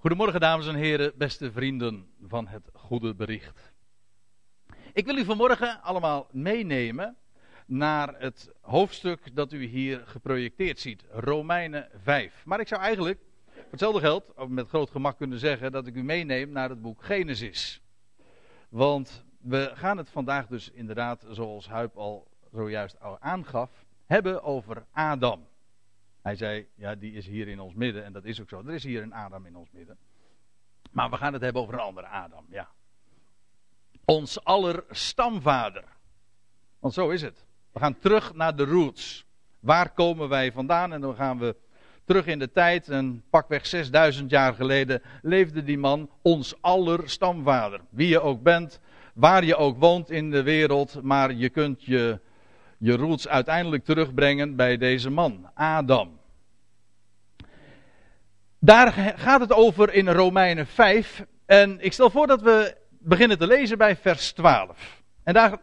Goedemorgen dames en heren, beste vrienden van het goede bericht. Ik wil u vanmorgen allemaal meenemen naar het hoofdstuk dat u hier geprojecteerd ziet, Romeinen 5. Maar ik zou eigenlijk, voor hetzelfde geld, met groot gemak kunnen zeggen dat ik u meeneem naar het boek Genesis. Want we gaan het vandaag dus inderdaad, zoals Huip al zojuist aangaf, hebben over Adam. Hij zei, ja, die is hier in ons midden. En dat is ook zo. Er is hier een Adam in ons midden. Maar we gaan het hebben over een andere Adam, ja. Ons aller stamvader. Want zo is het. We gaan terug naar de roots. Waar komen wij vandaan? En dan gaan we terug in de tijd. En pakweg 6000 jaar geleden leefde die man ons aller stamvader. Wie je ook bent, waar je ook woont in de wereld. Maar je kunt je je roots uiteindelijk terugbrengen bij deze man, Adam. Daar gaat het over in Romeinen 5. En ik stel voor dat we beginnen te lezen bij vers 12. En daar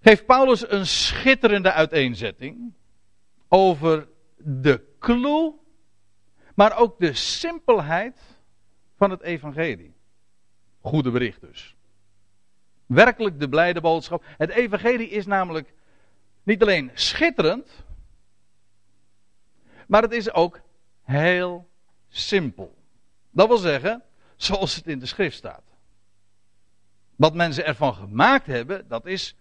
geeft Paulus een schitterende uiteenzetting over de clue, maar ook de simpelheid van het evangelie. Goede bericht dus. Werkelijk de blijde boodschap. Het evangelie is namelijk niet alleen schitterend, maar het is ook heel simpel. Dat wil zeggen, zoals het in de schrift staat. Wat mensen ervan gemaakt hebben, dat is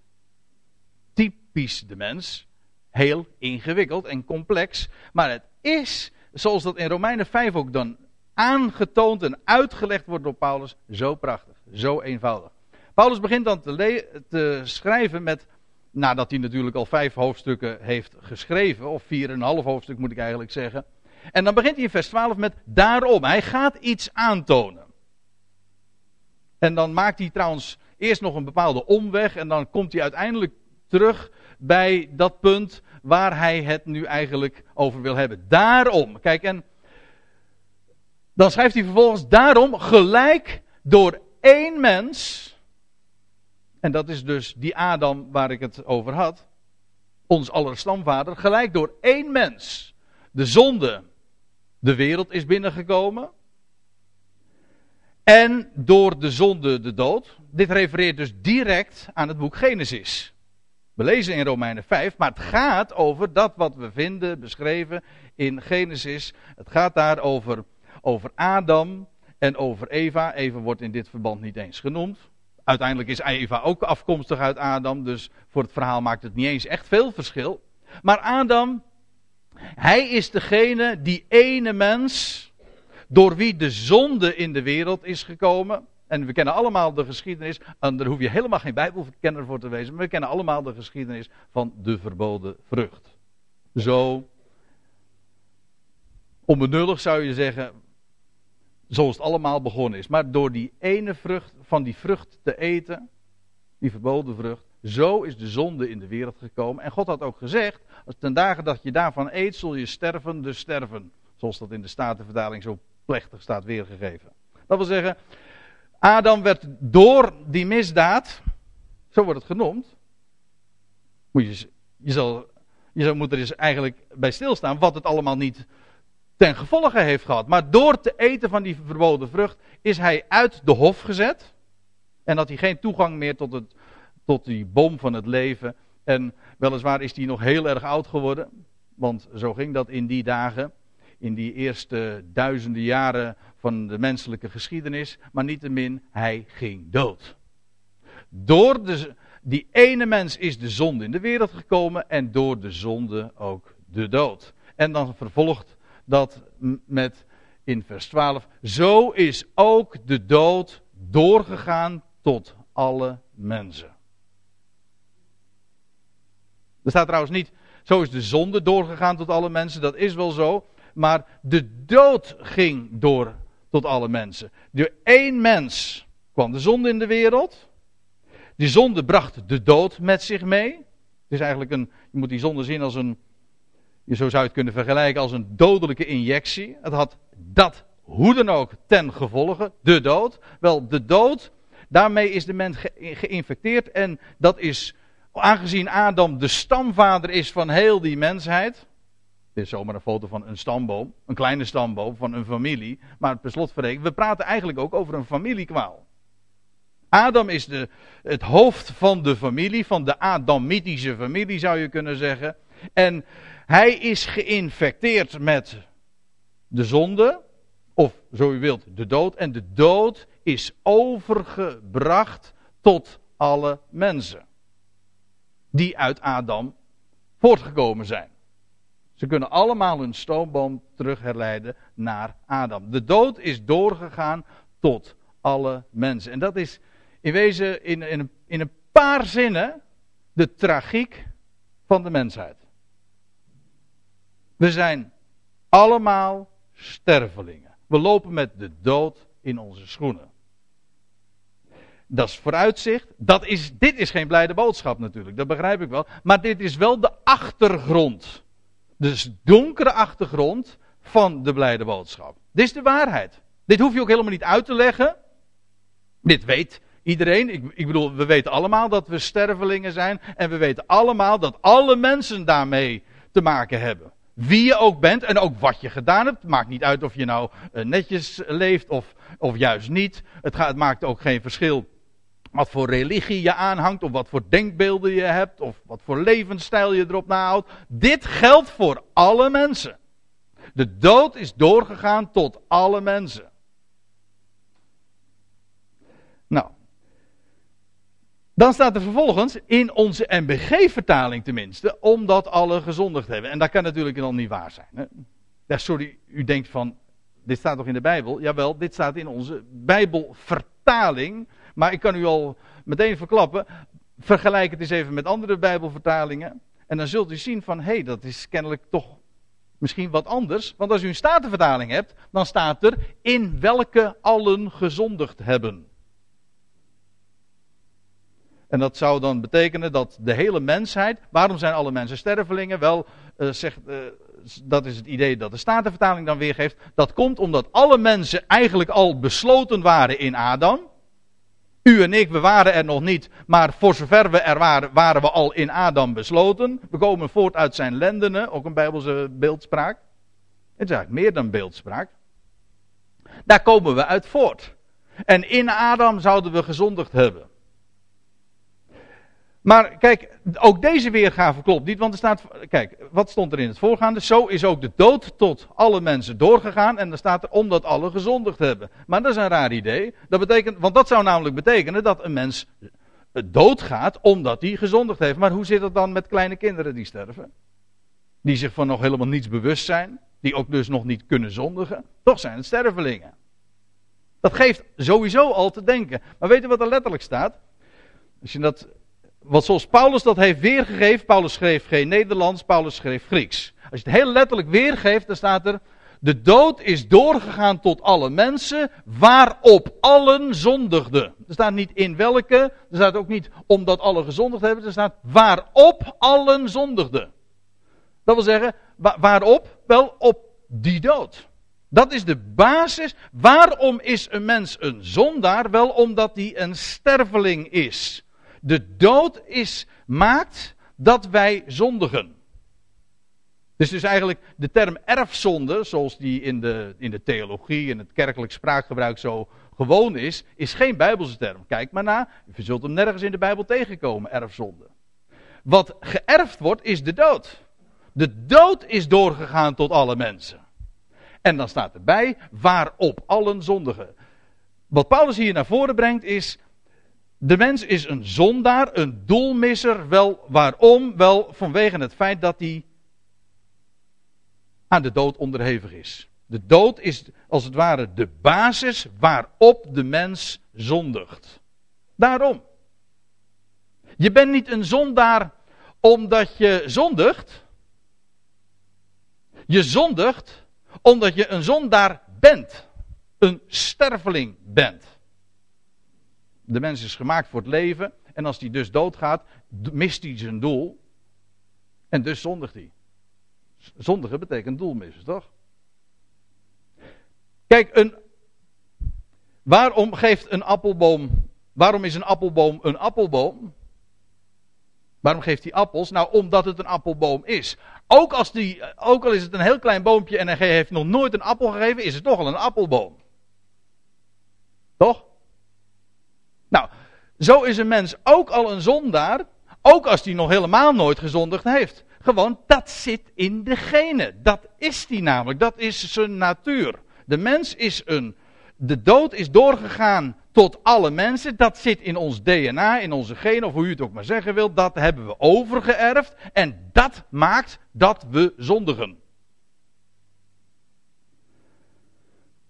typisch de mens. Heel ingewikkeld en complex. Maar het is, zoals dat in Romeinen 5 ook dan aangetoond en uitgelegd wordt door Paulus, zo prachtig, zo eenvoudig. Paulus begint dan te, te schrijven met nadat hij natuurlijk al vijf hoofdstukken heeft geschreven, of vier en een half hoofdstuk moet ik eigenlijk zeggen. En dan begint hij in vers 12 met daarom. Hij gaat iets aantonen. En dan maakt hij trouwens eerst nog een bepaalde omweg en dan komt hij uiteindelijk terug bij dat punt waar hij het nu eigenlijk over wil hebben. Daarom. Kijk, en dan schrijft hij vervolgens daarom gelijk door één mens en dat is dus die Adam waar ik het over had. Ons aller stamvader. Gelijk door één mens. De zonde de wereld is binnengekomen. En door de zonde de dood. Dit refereert dus direct aan het boek Genesis. We lezen in Romeinen 5, maar het gaat over dat wat we vinden beschreven in Genesis. Het gaat daar over, over Adam en over Eva. Eva wordt in dit verband niet eens genoemd. Uiteindelijk is Eva ook afkomstig uit Adam, dus voor het verhaal maakt het niet eens echt veel verschil. Maar Adam, hij is degene, die ene mens, door wie de zonde in de wereld is gekomen. En we kennen allemaal de geschiedenis, en daar hoef je helemaal geen bijbelkenner voor te wezen, maar we kennen allemaal de geschiedenis van de verboden vrucht. Zo onbenullig zou je zeggen, Zoals het allemaal begonnen is. Maar door die ene vrucht, van die vrucht te eten, die verboden vrucht, zo is de zonde in de wereld gekomen. En God had ook gezegd, als ten dagen dat je daarvan eet, zul je sterven, dus sterven. Zoals dat in de Statenvertaling zo plechtig staat weergegeven. Dat wil zeggen, Adam werd door die misdaad, zo wordt het genoemd. Moet je, je, zal, je moet er eens eigenlijk bij stilstaan wat het allemaal niet ten gevolge heeft gehad. Maar door te eten van die verboden vrucht is hij uit de hof gezet. En had hij geen toegang meer tot, het, tot die boom van het leven. En weliswaar is hij nog heel erg oud geworden. Want zo ging dat in die dagen. In die eerste duizenden jaren van de menselijke geschiedenis. Maar niettemin, hij ging dood. Door de, die ene mens is de zonde in de wereld gekomen. En door de zonde ook de dood. En dan vervolgt dat met in vers 12. Zo is ook de dood doorgegaan tot alle mensen. Er staat trouwens niet, zo is de zonde doorgegaan tot alle mensen, dat is wel zo. Maar de dood ging door tot alle mensen. Door één mens kwam de zonde in de wereld. Die zonde bracht de dood met zich mee. Het is eigenlijk een, je moet die zonde zien als een, je zo zou het kunnen vergelijken als een dodelijke injectie. Het had dat hoe dan ook ten gevolge, de dood. Wel, de dood, daarmee is de mens geïnfecteerd en dat is, aangezien Adam de stamvader is van heel die mensheid, Dit is zomaar een foto van een stamboom, een kleine stamboom van een familie. Maar per slotverrekening, we praten eigenlijk ook over een familiekwaal. Adam is de, het hoofd van de familie, van de Adamitische familie zou je kunnen zeggen. En hij is geïnfecteerd met de zonde, of zo u wilt, de dood. En de dood is overgebracht tot alle mensen. Die uit Adam voortgekomen zijn. Ze kunnen allemaal hun stoomboom terug herleiden naar Adam. De dood is doorgegaan tot alle mensen. En dat is in wezen in, in, in een paar zinnen de tragiek van de mensheid. We zijn allemaal stervelingen. We lopen met de dood in onze schoenen. Dat is vooruitzicht. Dat is, dit is geen blijde boodschap natuurlijk, dat begrijp ik wel. Maar dit is wel de achtergrond. Dus donkere achtergrond van de blijde boodschap. Dit is de waarheid. Dit hoef je ook helemaal niet uit te leggen. Dit weet iedereen. Ik, ik, bedoel, we weten allemaal dat we stervelingen zijn. En we weten allemaal dat alle mensen daarmee te maken hebben. Wie je ook bent en ook wat je gedaan hebt. Maakt niet uit of je nou eh, netjes leeft of, of juist niet. Het, gaat, het maakt ook geen verschil wat voor religie je aanhangt, of wat voor denkbeelden je hebt, of wat voor levensstijl je erop nahoudt. Dit geldt voor alle mensen. De dood is doorgegaan tot alle mensen. Nou, dan staat er vervolgens in onze MBG-vertaling tenminste, omdat alle gezondigd hebben. En dat kan natuurlijk dan niet waar zijn. Hè? Sorry, u denkt van, dit staat toch in de Bijbel? Jawel, dit staat in onze Bijbelvertaling. Maar ik kan u al meteen verklappen, vergelijk het eens even met andere Bijbelvertalingen. En dan zult u zien van, hé, hey, dat is kennelijk toch misschien wat anders. Want als u een Statenvertaling hebt, dan staat er in welke allen gezondigd hebben. En dat zou dan betekenen dat de hele mensheid. Waarom zijn alle mensen stervelingen? Wel, uh, zegt, uh, dat is het idee dat de Statenvertaling dan weergeeft. Dat komt omdat alle mensen eigenlijk al besloten waren in Adam. U en ik, we waren er nog niet, maar voor zover we er waren, waren we al in Adam besloten. We komen voort uit zijn lendenen, ook een Bijbelse beeldspraak. Het is eigenlijk meer dan beeldspraak. Daar komen we uit voort. En in Adam zouden we gezondigd hebben. Maar kijk, ook deze weergave klopt niet, want er staat, kijk, wat stond er in het voorgaande? Zo is ook de dood tot alle mensen doorgegaan en dan staat er omdat alle gezondigd hebben. Maar dat is een raar idee. Dat betekent, want dat zou namelijk betekenen dat een mens doodgaat omdat hij gezondigd heeft. Maar hoe zit het dan met kleine kinderen die sterven? Die zich van nog helemaal niets bewust zijn, die ook dus nog niet kunnen zondigen. Toch zijn het stervelingen. Dat geeft sowieso al te denken. Maar weet je wat er letterlijk staat? Als je dat wat zoals Paulus dat heeft weergegeven, Paulus schreef geen Nederlands, Paulus schreef Grieks. Als je het heel letterlijk weergeeft, dan staat er, de dood is doorgegaan tot alle mensen, waarop allen zondigden. Er staat niet in welke, er staat ook niet omdat alle gezondigd hebben, er staat waarop allen zondigden. Dat wil zeggen, waarop? Wel op die dood. Dat is de basis. Waarom is een mens een zondaar? Wel omdat hij een sterveling is de dood is, maakt dat wij zondigen. Dus dus eigenlijk de term erfzonde, zoals die in de, in de theologie en het kerkelijk spraakgebruik zo gewoon is, is geen Bijbelse term. Kijk maar na, je zult hem nergens in de Bijbel tegenkomen, erfzonde. Wat geërfd wordt, is de dood. De dood is doorgegaan tot alle mensen. En dan staat erbij, waarop allen zondigen. Wat Paulus hier naar voren brengt is, de mens is een zondaar, een doelmisser. Wel waarom? Wel vanwege het feit dat hij aan de dood onderhevig is. De dood is als het ware de basis waarop de mens zondigt. Daarom. Je bent niet een zondaar omdat je zondigt. Je zondigt omdat je een zondaar bent. Een sterveling bent. De mens is gemaakt voor het leven. En als hij dus doodgaat, mist hij zijn doel. En dus zondigt hij. Zondigen betekent doelmissen, toch? Kijk, een, waarom geeft een appelboom. Waarom is een appelboom een appelboom? Waarom geeft hij appels? Nou, omdat het een appelboom is. Ook, als die, ook al is het een heel klein boompje en hij heeft nog nooit een appel gegeven, is het toch al een appelboom. Toch? Nou, zo is een mens ook al een zondaar, ook als hij nog helemaal nooit gezondigd heeft. Gewoon, dat zit in de genen. Dat is die namelijk. Dat is zijn natuur. De mens is een. De dood is doorgegaan tot alle mensen. Dat zit in ons DNA, in onze genen, of hoe u het ook maar zeggen wilt. Dat hebben we overgeërfd. En dat maakt dat we zondigen.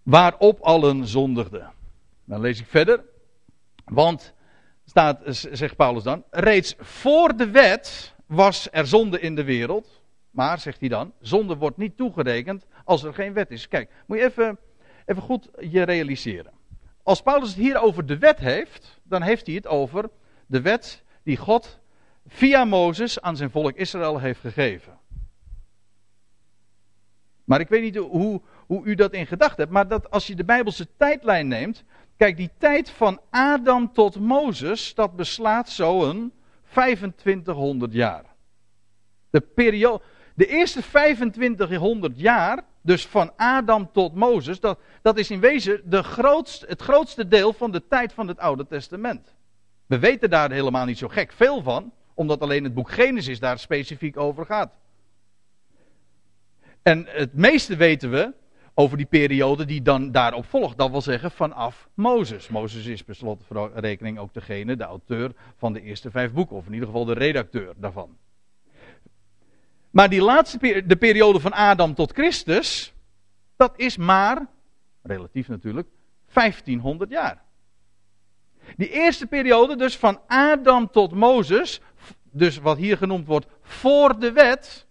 Waarop allen zondigden. Dan lees ik verder. Want, staat, zegt Paulus dan, reeds voor de wet was er zonde in de wereld. Maar, zegt hij dan, zonde wordt niet toegerekend als er geen wet is. Kijk, moet je even, even goed je realiseren. Als Paulus het hier over de wet heeft, dan heeft hij het over de wet die God via Mozes aan zijn volk Israël heeft gegeven. Maar ik weet niet hoe, hoe u dat in gedachten hebt, maar dat als je de Bijbelse tijdlijn neemt, kijk, die tijd van Adam tot Mozes, dat beslaat zo'n 2500 jaar. De, de eerste 2500 jaar, dus van Adam tot Mozes, dat, dat is in wezen de het grootste deel van de tijd van het Oude Testament. We weten daar helemaal niet zo gek veel van, omdat alleen het boek Genesis daar specifiek over gaat. En het meeste weten we over die periode die dan daarop volgt. Dat wil zeggen vanaf Mozes. Mozes is per slotrekening ook degene, de auteur van de eerste vijf boeken. Of in ieder geval de redacteur daarvan. Maar die laatste de periode van Adam tot Christus, dat is maar, relatief natuurlijk, 1500 jaar. Die eerste periode, dus van Adam tot Mozes, dus wat hier genoemd wordt voor de wet,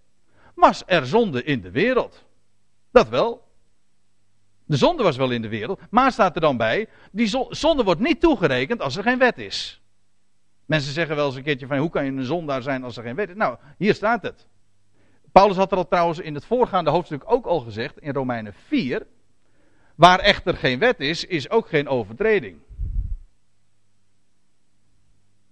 was er zonde in de wereld. Dat wel. De zonde was wel in de wereld, maar staat er dan bij, die zonde wordt niet toegerekend als er geen wet is. Mensen zeggen wel eens een keertje van, hoe kan je een zondaar zijn als er geen wet is? Nou, hier staat het. Paulus had er al trouwens in het voorgaande hoofdstuk ook al gezegd, in Romeinen 4, waar echter geen wet is, is ook geen overtreding.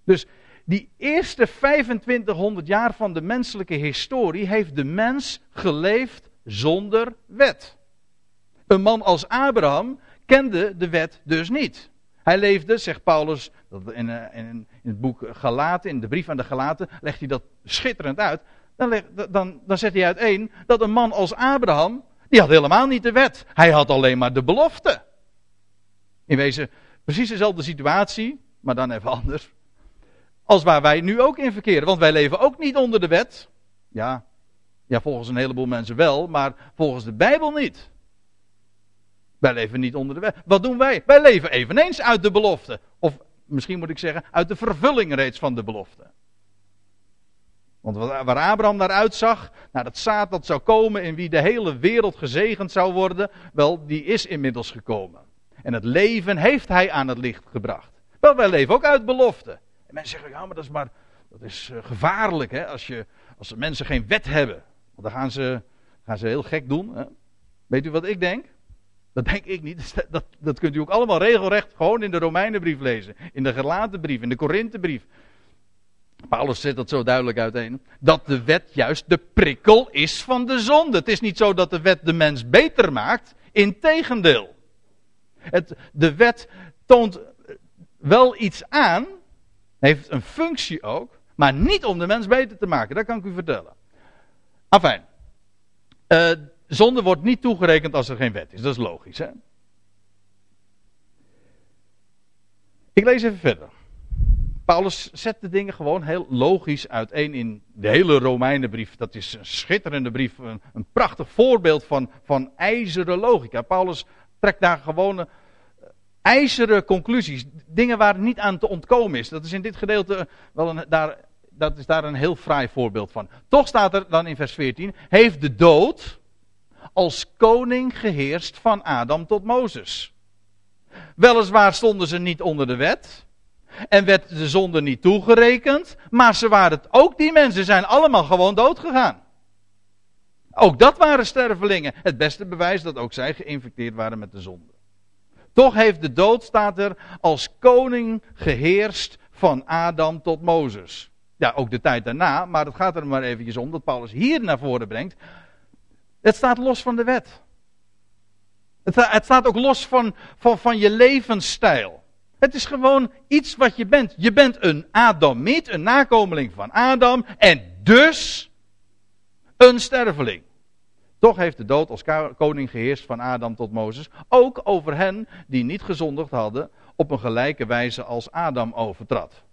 Dus die eerste 2500 jaar van de menselijke historie heeft de mens geleefd zonder wet. Een man als Abraham kende de wet dus niet. Hij leefde, zegt Paulus in, eh, in, in het boek Galaten, in de brief aan de Galaten, legt hij dat schitterend uit. Dan, dan, dan zet hij uiteen dat een man als Abraham, die had helemaal niet de wet. Hij had alleen maar de belofte. In wezen precies dezelfde situatie, maar dan even anders. Als waar wij nu ook in verkeren. Want wij leven ook niet onder de wet. Ja, ja, volgens een heleboel mensen wel, maar volgens de Bijbel niet. Wij leven niet onder de wet. Wat doen wij? Wij leven eveneens uit de belofte. Of misschien moet ik zeggen, uit de vervulling reeds van de belofte. Want waar Abraham naar uitzag, naar het zaad dat zou komen in wie de hele wereld gezegend zou worden, wel, die is inmiddels gekomen. En het leven heeft hij aan het licht gebracht. Wel, wij leven ook uit belofte. En mensen zeggen, ja, maar dat is maar, dat is uh, gevaarlijk, hè, als, je, als mensen geen wet hebben. Want dan gaan ze, gaan ze heel gek doen. Hè. Weet u wat ik denk? Dat denk ik niet. Dat, dat kunt u ook allemaal regelrecht gewoon in de Romeinenbrief lezen. In de Gelatenbrief, in de Korinthebrief. Paulus zet dat zo duidelijk uiteen. Dat de wet juist de prikkel is van de zonde. Het is niet zo dat de wet de mens beter maakt. Integendeel. Het, de wet toont wel iets aan. Heeft een functie ook. Maar niet om de mens beter te maken. Dat kan ik u vertellen. Afijn. Uh, zonde wordt niet toegerekend als er geen wet is. Dat is logisch, hè? Ik lees even verder. Paulus zet de dingen gewoon heel logisch uiteen in de hele Romeinenbrief. Dat is een schitterende brief, een, prachtig voorbeeld van, van ijzeren logica. Paulus trekt daar gewoon uh, ijzeren conclusies, dingen waar niet aan te ontkomen is. Dat is in dit gedeelte wel een, daar, dat is daar een heel fraai voorbeeld van. Toch staat er dan in vers 14, heeft de dood, als koning geheerst van Adam tot Mozes. Weliswaar stonden ze niet onder de wet. En werd de zonde niet toegerekend. Maar ze waren het ook, die mensen zijn allemaal gewoon dood gegaan. Ook dat waren stervelingen. Het beste bewijs dat ook zij geïnfecteerd waren met de zonde. Toch heeft de dood, staat er, als koning geheerst van Adam tot Mozes. Ja, ook de tijd daarna, maar het gaat er maar eventjes om dat Paulus hier naar voren brengt. Het staat los van de wet. Het, het staat ook los van, van, van je levensstijl. Het is gewoon iets wat je bent. Je bent een Adamiet, een nakomeling van Adam en dus een sterveling. Toch heeft de dood als koning geheerst van Adam tot Mozes, ook over hen die niet gezondigd hadden, op een gelijke wijze als Adam overtrad.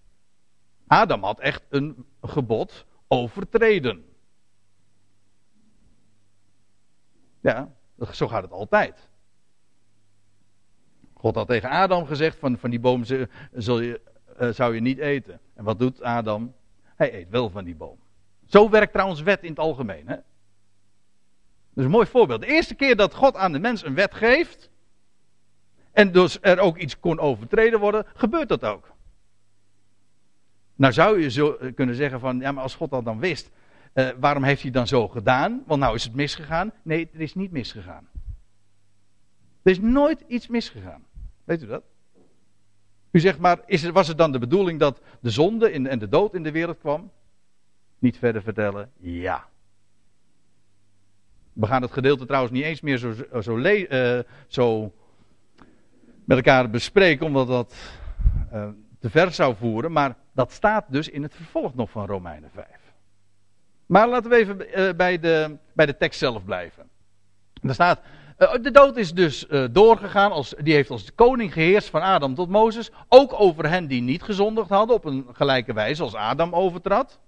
Adam had echt een gebod overtreden. Ja, zo gaat het altijd. God had tegen Adam gezegd: van, van die boom zul je, uh, zou je niet eten. En wat doet Adam? Hij eet wel van die boom. Zo werkt trouwens wet in het algemeen. Hè? Dat is een mooi voorbeeld. De eerste keer dat God aan de mens een wet geeft. En dus er ook iets kon overtreden worden, gebeurt dat ook. Nou zou je zo kunnen zeggen van, ja maar als God dat dan wist, uh, waarom heeft hij dan zo gedaan? Want nou is het misgegaan. Nee, het is niet misgegaan. Er is nooit iets misgegaan. Weet u dat? U zegt maar, is was het dan de bedoeling dat de zonde en de dood in de wereld kwam? Niet verder vertellen, ja. We gaan het gedeelte trouwens niet eens meer zo, zo, zo met elkaar bespreken, omdat dat uh, te ver zou voeren. Maar dat staat dus in het vervolg nog van Romeinen 5. Maar laten we even uh, bij, de, bij de tekst zelf blijven. Er staat, uh, de dood is dus uh, doorgegaan, als, die heeft als koning geheerst van Adam tot Mozes. Ook over hen die niet gezondigd hadden, op een gelijke wijze als Adam overtrad.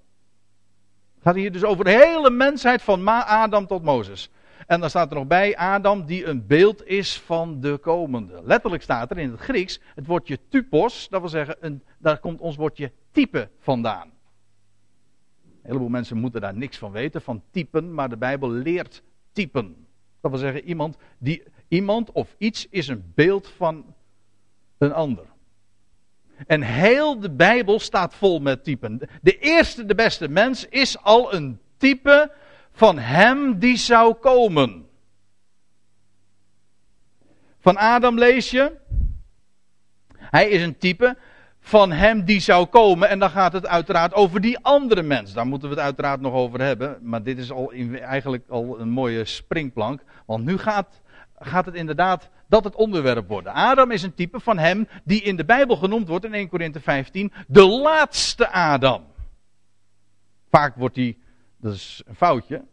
Het gaat hier dus over de hele mensheid van Adam tot Mozes. En dan staat er nog bij Adam die een beeld is van de komende. Letterlijk staat er in het Grieks het woordje typos, dat wil zeggen, een, daar komt ons woordje type vandaan. Een heleboel mensen moeten daar niks van weten, van typen, maar de Bijbel leert typen. Dat wil zeggen, iemand, die, iemand of iets is een beeld van een ander. En heel de Bijbel staat vol met typen. De eerste, de beste mens is al een type van hem die zou komen. Van Adam lees je. Hij is een type van hem die zou komen. En dan gaat het uiteraard over die andere mens. Daar moeten we het uiteraard nog over hebben. Maar dit is al in, eigenlijk al een mooie springplank. Want nu gaat, gaat het inderdaad dat het onderwerp worden. Adam is een type van hem die in de Bijbel genoemd wordt in 1 Korinthe 15 de laatste Adam. Vaak wordt hij, dat is een foutje,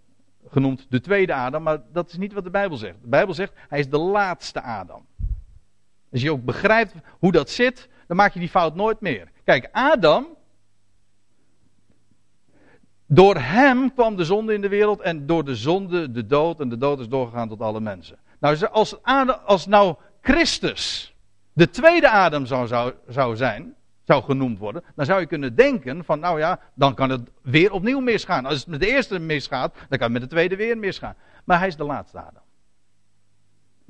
genoemd de tweede Adam, maar dat is niet wat de Bijbel zegt. De Bijbel zegt hij is de laatste Adam. Als je ook begrijpt hoe dat zit, dan maak je die fout nooit meer. Kijk, Adam, door hem kwam de zonde in de wereld en door de zonde de dood en de dood is doorgegaan tot alle mensen. Nou, als, als nou Christus de tweede Adam zou, zou, zou zijn, zou genoemd worden, dan zou je kunnen denken van, nou ja, dan kan het weer opnieuw misgaan. Als het met de eerste misgaat, dan kan het met de tweede weer misgaan. Maar hij is de laatste Adam.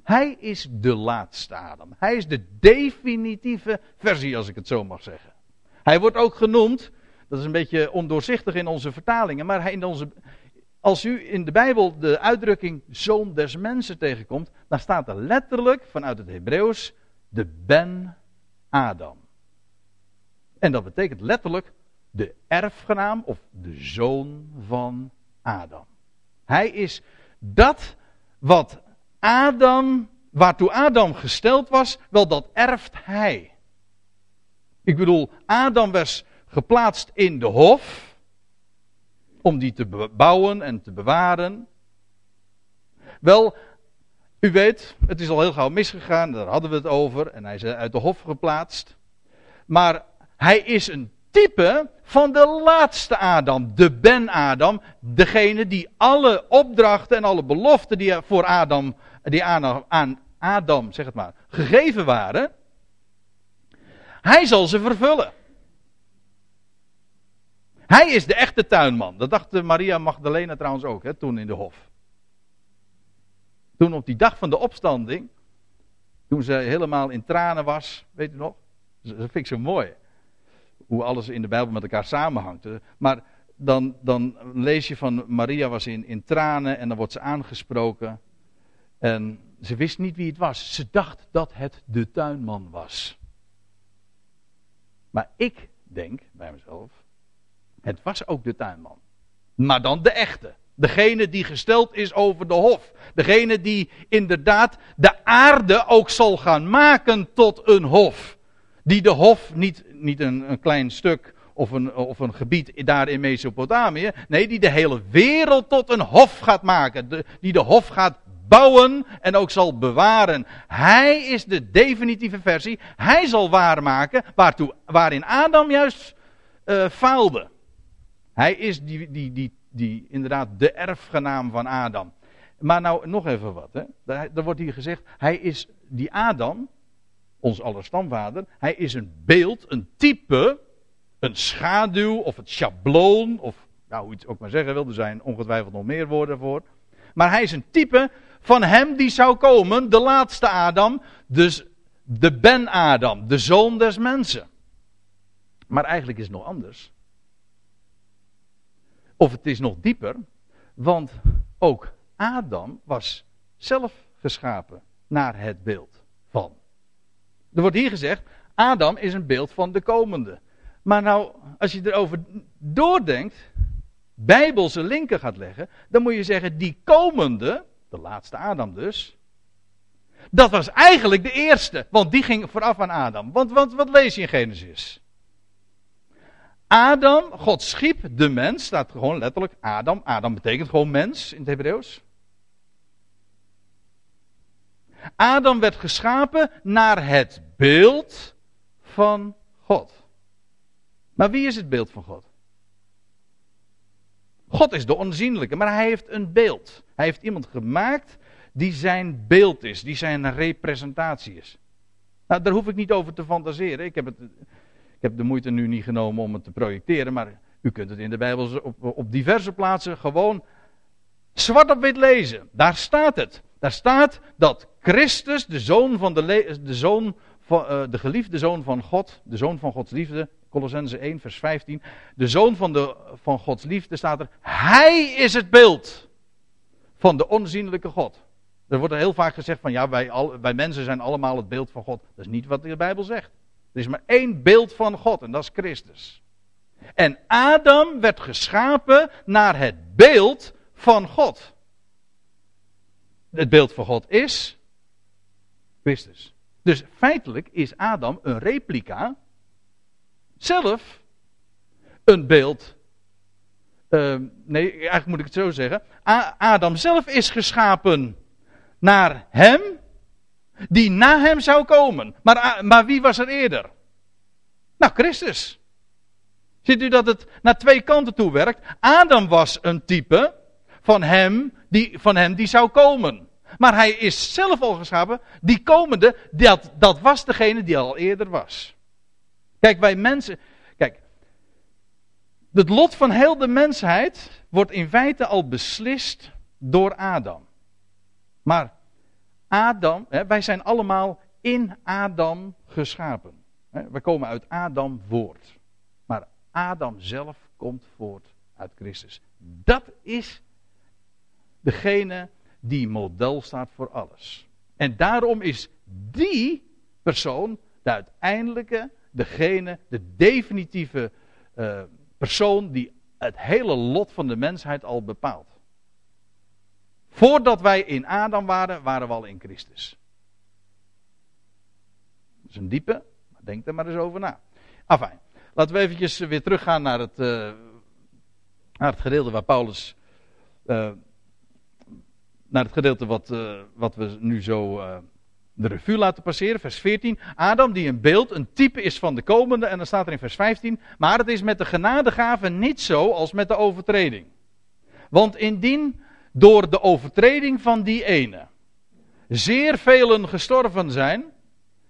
Hij is de laatste Adam. Hij is de definitieve versie, als ik het zo mag zeggen. Hij wordt ook genoemd, dat is een beetje ondoorzichtig in onze vertalingen, maar hij in onze, als u in de Bijbel de uitdrukking zoon des mensen tegenkomt, dan staat er letterlijk vanuit het Hebreeuws de Ben Adam. En dat betekent letterlijk de erfgenaam of de zoon van Adam. Hij is dat wat Adam, waartoe Adam gesteld was, wel dat erft hij. Ik bedoel, Adam was geplaatst in de hof om die te bouwen en te bewaren. Wel, u weet, het is al heel gauw misgegaan, daar hadden we het over, en hij is uit de hof geplaatst. Maar hij is een type van de laatste Adam, de Ben-Adam, degene die alle opdrachten en alle beloften die voor Adam, die aan, aan Adam, zeg het maar, gegeven waren, hij zal ze vervullen. Hij is de echte tuinman. Dat dacht Maria Magdalena trouwens ook, hè, toen in de hof. Toen op die dag van de opstanding, toen ze helemaal in tranen was, weet u nog? Dat vind ik zo mooi. Hoe alles in de Bijbel met elkaar samenhangt. Maar dan, dan lees je van Maria was in, in tranen en dan wordt ze aangesproken. En ze wist niet wie het was. Ze dacht dat het de tuinman was. Maar ik denk bij mezelf, Het was ook de tuinman. Maar dan de echte. Degene die gesteld is over de hof. Degene die inderdaad de aarde ook zal gaan maken tot een hof. Die de hof niet, niet een, een klein stuk of een, of een gebied daar in Mesopotamië. Nee, die de hele wereld tot een hof gaat maken. die de hof gaat bouwen en ook zal bewaren. Hij is de definitieve versie. Hij zal waarmaken waartoe, waarin Adam juist uh, faalde. Hij is die, die, die, die, inderdaad de erfgenaam van Adam. Maar nou nog even wat. Hè. Er wordt hier gezegd, hij is die Adam, ons aller stamvader, hij is een beeld, een type, een schaduw of het schabloon, of nou, hoe je het ook maar zeggen wil, er zijn ongetwijfeld nog meer woorden voor. Maar hij is een type van hem die zou komen, de laatste Adam, dus de Ben-Adam, de zoon des mensen. Maar eigenlijk is het nog anders. Of het is nog dieper, want ook Adam was zelf geschapen naar het beeld van. Er wordt hier gezegd, Adam is een beeld van de komende. Maar nou, als je erover doordenkt, bijbelse linken gaat leggen, dan moet je zeggen, die komende, de laatste Adam dus, dat was eigenlijk de eerste, want die ging vooraf aan Adam. Want, want wat lees je in Genesis? Adam, God schiep de mens, staat gewoon letterlijk Adam. Adam betekent gewoon mens in het Hebreeuws. Adam werd geschapen naar het beeld van God. Maar wie is het beeld van God? God is de onzienlijke, maar hij heeft een beeld. Hij heeft iemand gemaakt die zijn beeld is, die zijn representatie is. Nou, daar hoef ik niet over te fantaseren. Ik heb, het, ik heb de moeite nu niet genomen om het te projecteren, maar u kunt het in de Bijbel op, op diverse plaatsen gewoon zwart op wit lezen. Daar staat het. Daar staat dat Christus, de zoon van de, de, zoon van, uh, de geliefde zoon van God, de zoon van Gods liefde, Colossense 1, vers 15. De zoon van, de, van Gods liefde staat er. Hij is het beeld van de onzienlijke God. Er wordt heel vaak gezegd van ja, wij, al, wij mensen zijn allemaal het beeld van God. Dat is niet wat de Bijbel zegt. Er is maar één beeld van God en dat is Christus. En Adam werd geschapen naar het beeld van God. Het beeld van God is Christus. Dus feitelijk is Adam een replica zelf een beeld. Uh, nee, eigenlijk moet ik het zo zeggen. Adam zelf is geschapen naar hem, die na hem zou komen. Maar, maar wie was er eerder? Nou, Christus. Ziet u dat het naar twee kanten toe werkt? Adam was een type van hem die, van hem die zou komen. Maar hij is zelf al geschapen. Die komende, dat, dat was degene die al eerder was. Kijk, wij mensen. Kijk. Het lot van heel de mensheid wordt in feite al beslist door Adam. Maar Adam, hè, wij zijn allemaal in Adam geschapen. Hè, komen uit Adam voort. Maar Adam zelf komt voort uit Christus. Dat is degene die model staat voor alles. En daarom is die persoon de uiteindelijke degene, de definitieve uh, persoon die het hele lot van de mensheid al bepaalt. Voordat wij in Adam waren, waren we al in Christus. Dat is een diepe, maar denk er maar eens over na. Afijn, laten we eventjes weer teruggaan naar het, het gedeelte waar Paulus. Uh, naar het gedeelte wat, wat we nu zo de revue laten passeren. Vers 14. Adam die een beeld, een type is van de komende. En dan staat er in vers 15. Maar het is met de genadegave niet zo als met de overtreding. Want indien door de overtreding van die ene zeer velen gestorven zijn.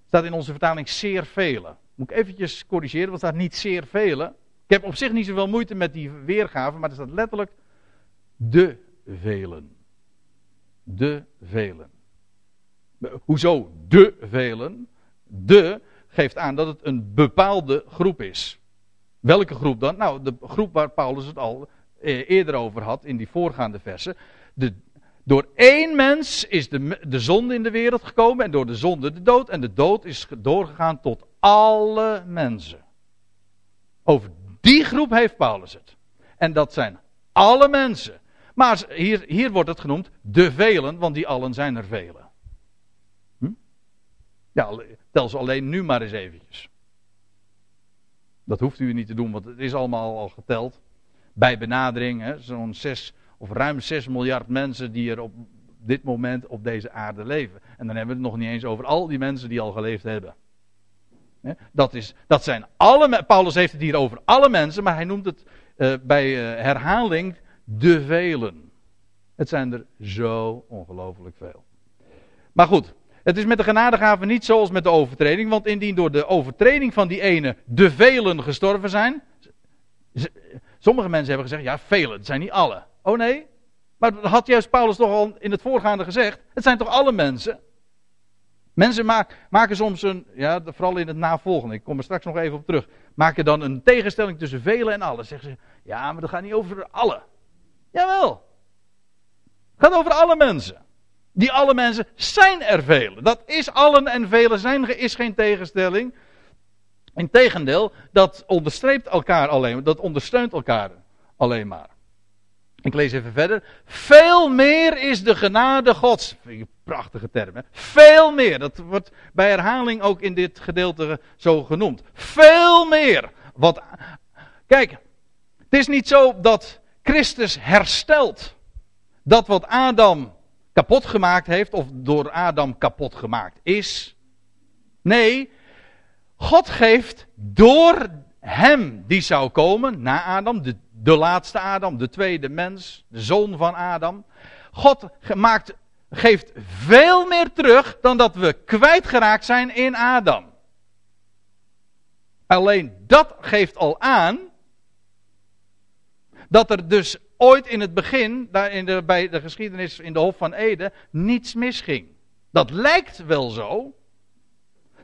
Staat in onze vertaling zeer velen. Moet ik eventjes corrigeren, want staat niet zeer velen. Ik heb op zich niet zoveel moeite met die weergave, maar er staat letterlijk de velen. De velen. Hoezo de velen? De geeft aan dat het een bepaalde groep is. Welke groep dan? Nou, de groep waar Paulus het al eh, eerder over had in die voorgaande versen. De, door één mens is de, de zonde in de wereld gekomen en door de zonde de dood. En de dood is doorgegaan tot alle mensen. Over die groep heeft Paulus het. En dat zijn alle mensen. Maar hier, hier wordt het genoemd de velen, want die allen zijn er velen. Ja, tel ze alleen nu maar eens eventjes. Dat hoeft u niet te doen, want het is allemaal al geteld. Bij benadering, zo'n 6 of ruim 6 miljard mensen die er op dit moment op deze aarde leven. En dan hebben we het nog niet eens over al die mensen die al geleefd hebben. Dat, is, dat zijn alle, Paulus heeft het hier over alle mensen, maar hij noemt het uh, bij uh, herhaling de velen. Het zijn er zo ongelooflijk veel. Maar goed, het is met de genadegave niet zoals met de overtreding, want indien door de overtreding van die ene de velen gestorven zijn. Sommige mensen hebben gezegd, ja, velen, het zijn niet alle. Oh nee, maar dat had juist Paulus toch al in het voorgaande gezegd. Het zijn toch alle mensen? Mensen maken soms een, ja, vooral in het navolgende, ik kom er straks nog even op terug, maken dan een tegenstelling tussen velen en alle. Zeggen ze, ja, maar dat gaat niet over alle. Jawel. Het gaat over alle mensen. Die alle mensen zijn er velen. Dat is allen en velen zijn is geen tegenstelling. Integendeel, dat onderstreept elkaar alleen, dat ondersteunt elkaar alleen maar. Ik lees even verder. Veel meer is de genade Gods. Prachtige term? Veel meer. Dat wordt bij herhaling ook in dit gedeelte zo genoemd. Veel meer. Wat, kijk, het is niet zo dat Christus herstelt dat wat Adam kapot gemaakt heeft, of door Adam kapot gemaakt is. Nee, God geeft door hem die zou komen, na Adam, de laatste Adam, de tweede mens, de zoon van Adam. God maakt, geeft veel meer terug dan dat we kwijtgeraakt zijn in Adam. Alleen dat geeft al aan dat er dus ooit in het begin, daar in de, bij de geschiedenis in de Hof van Eden, niets misging. Dat lijkt wel zo.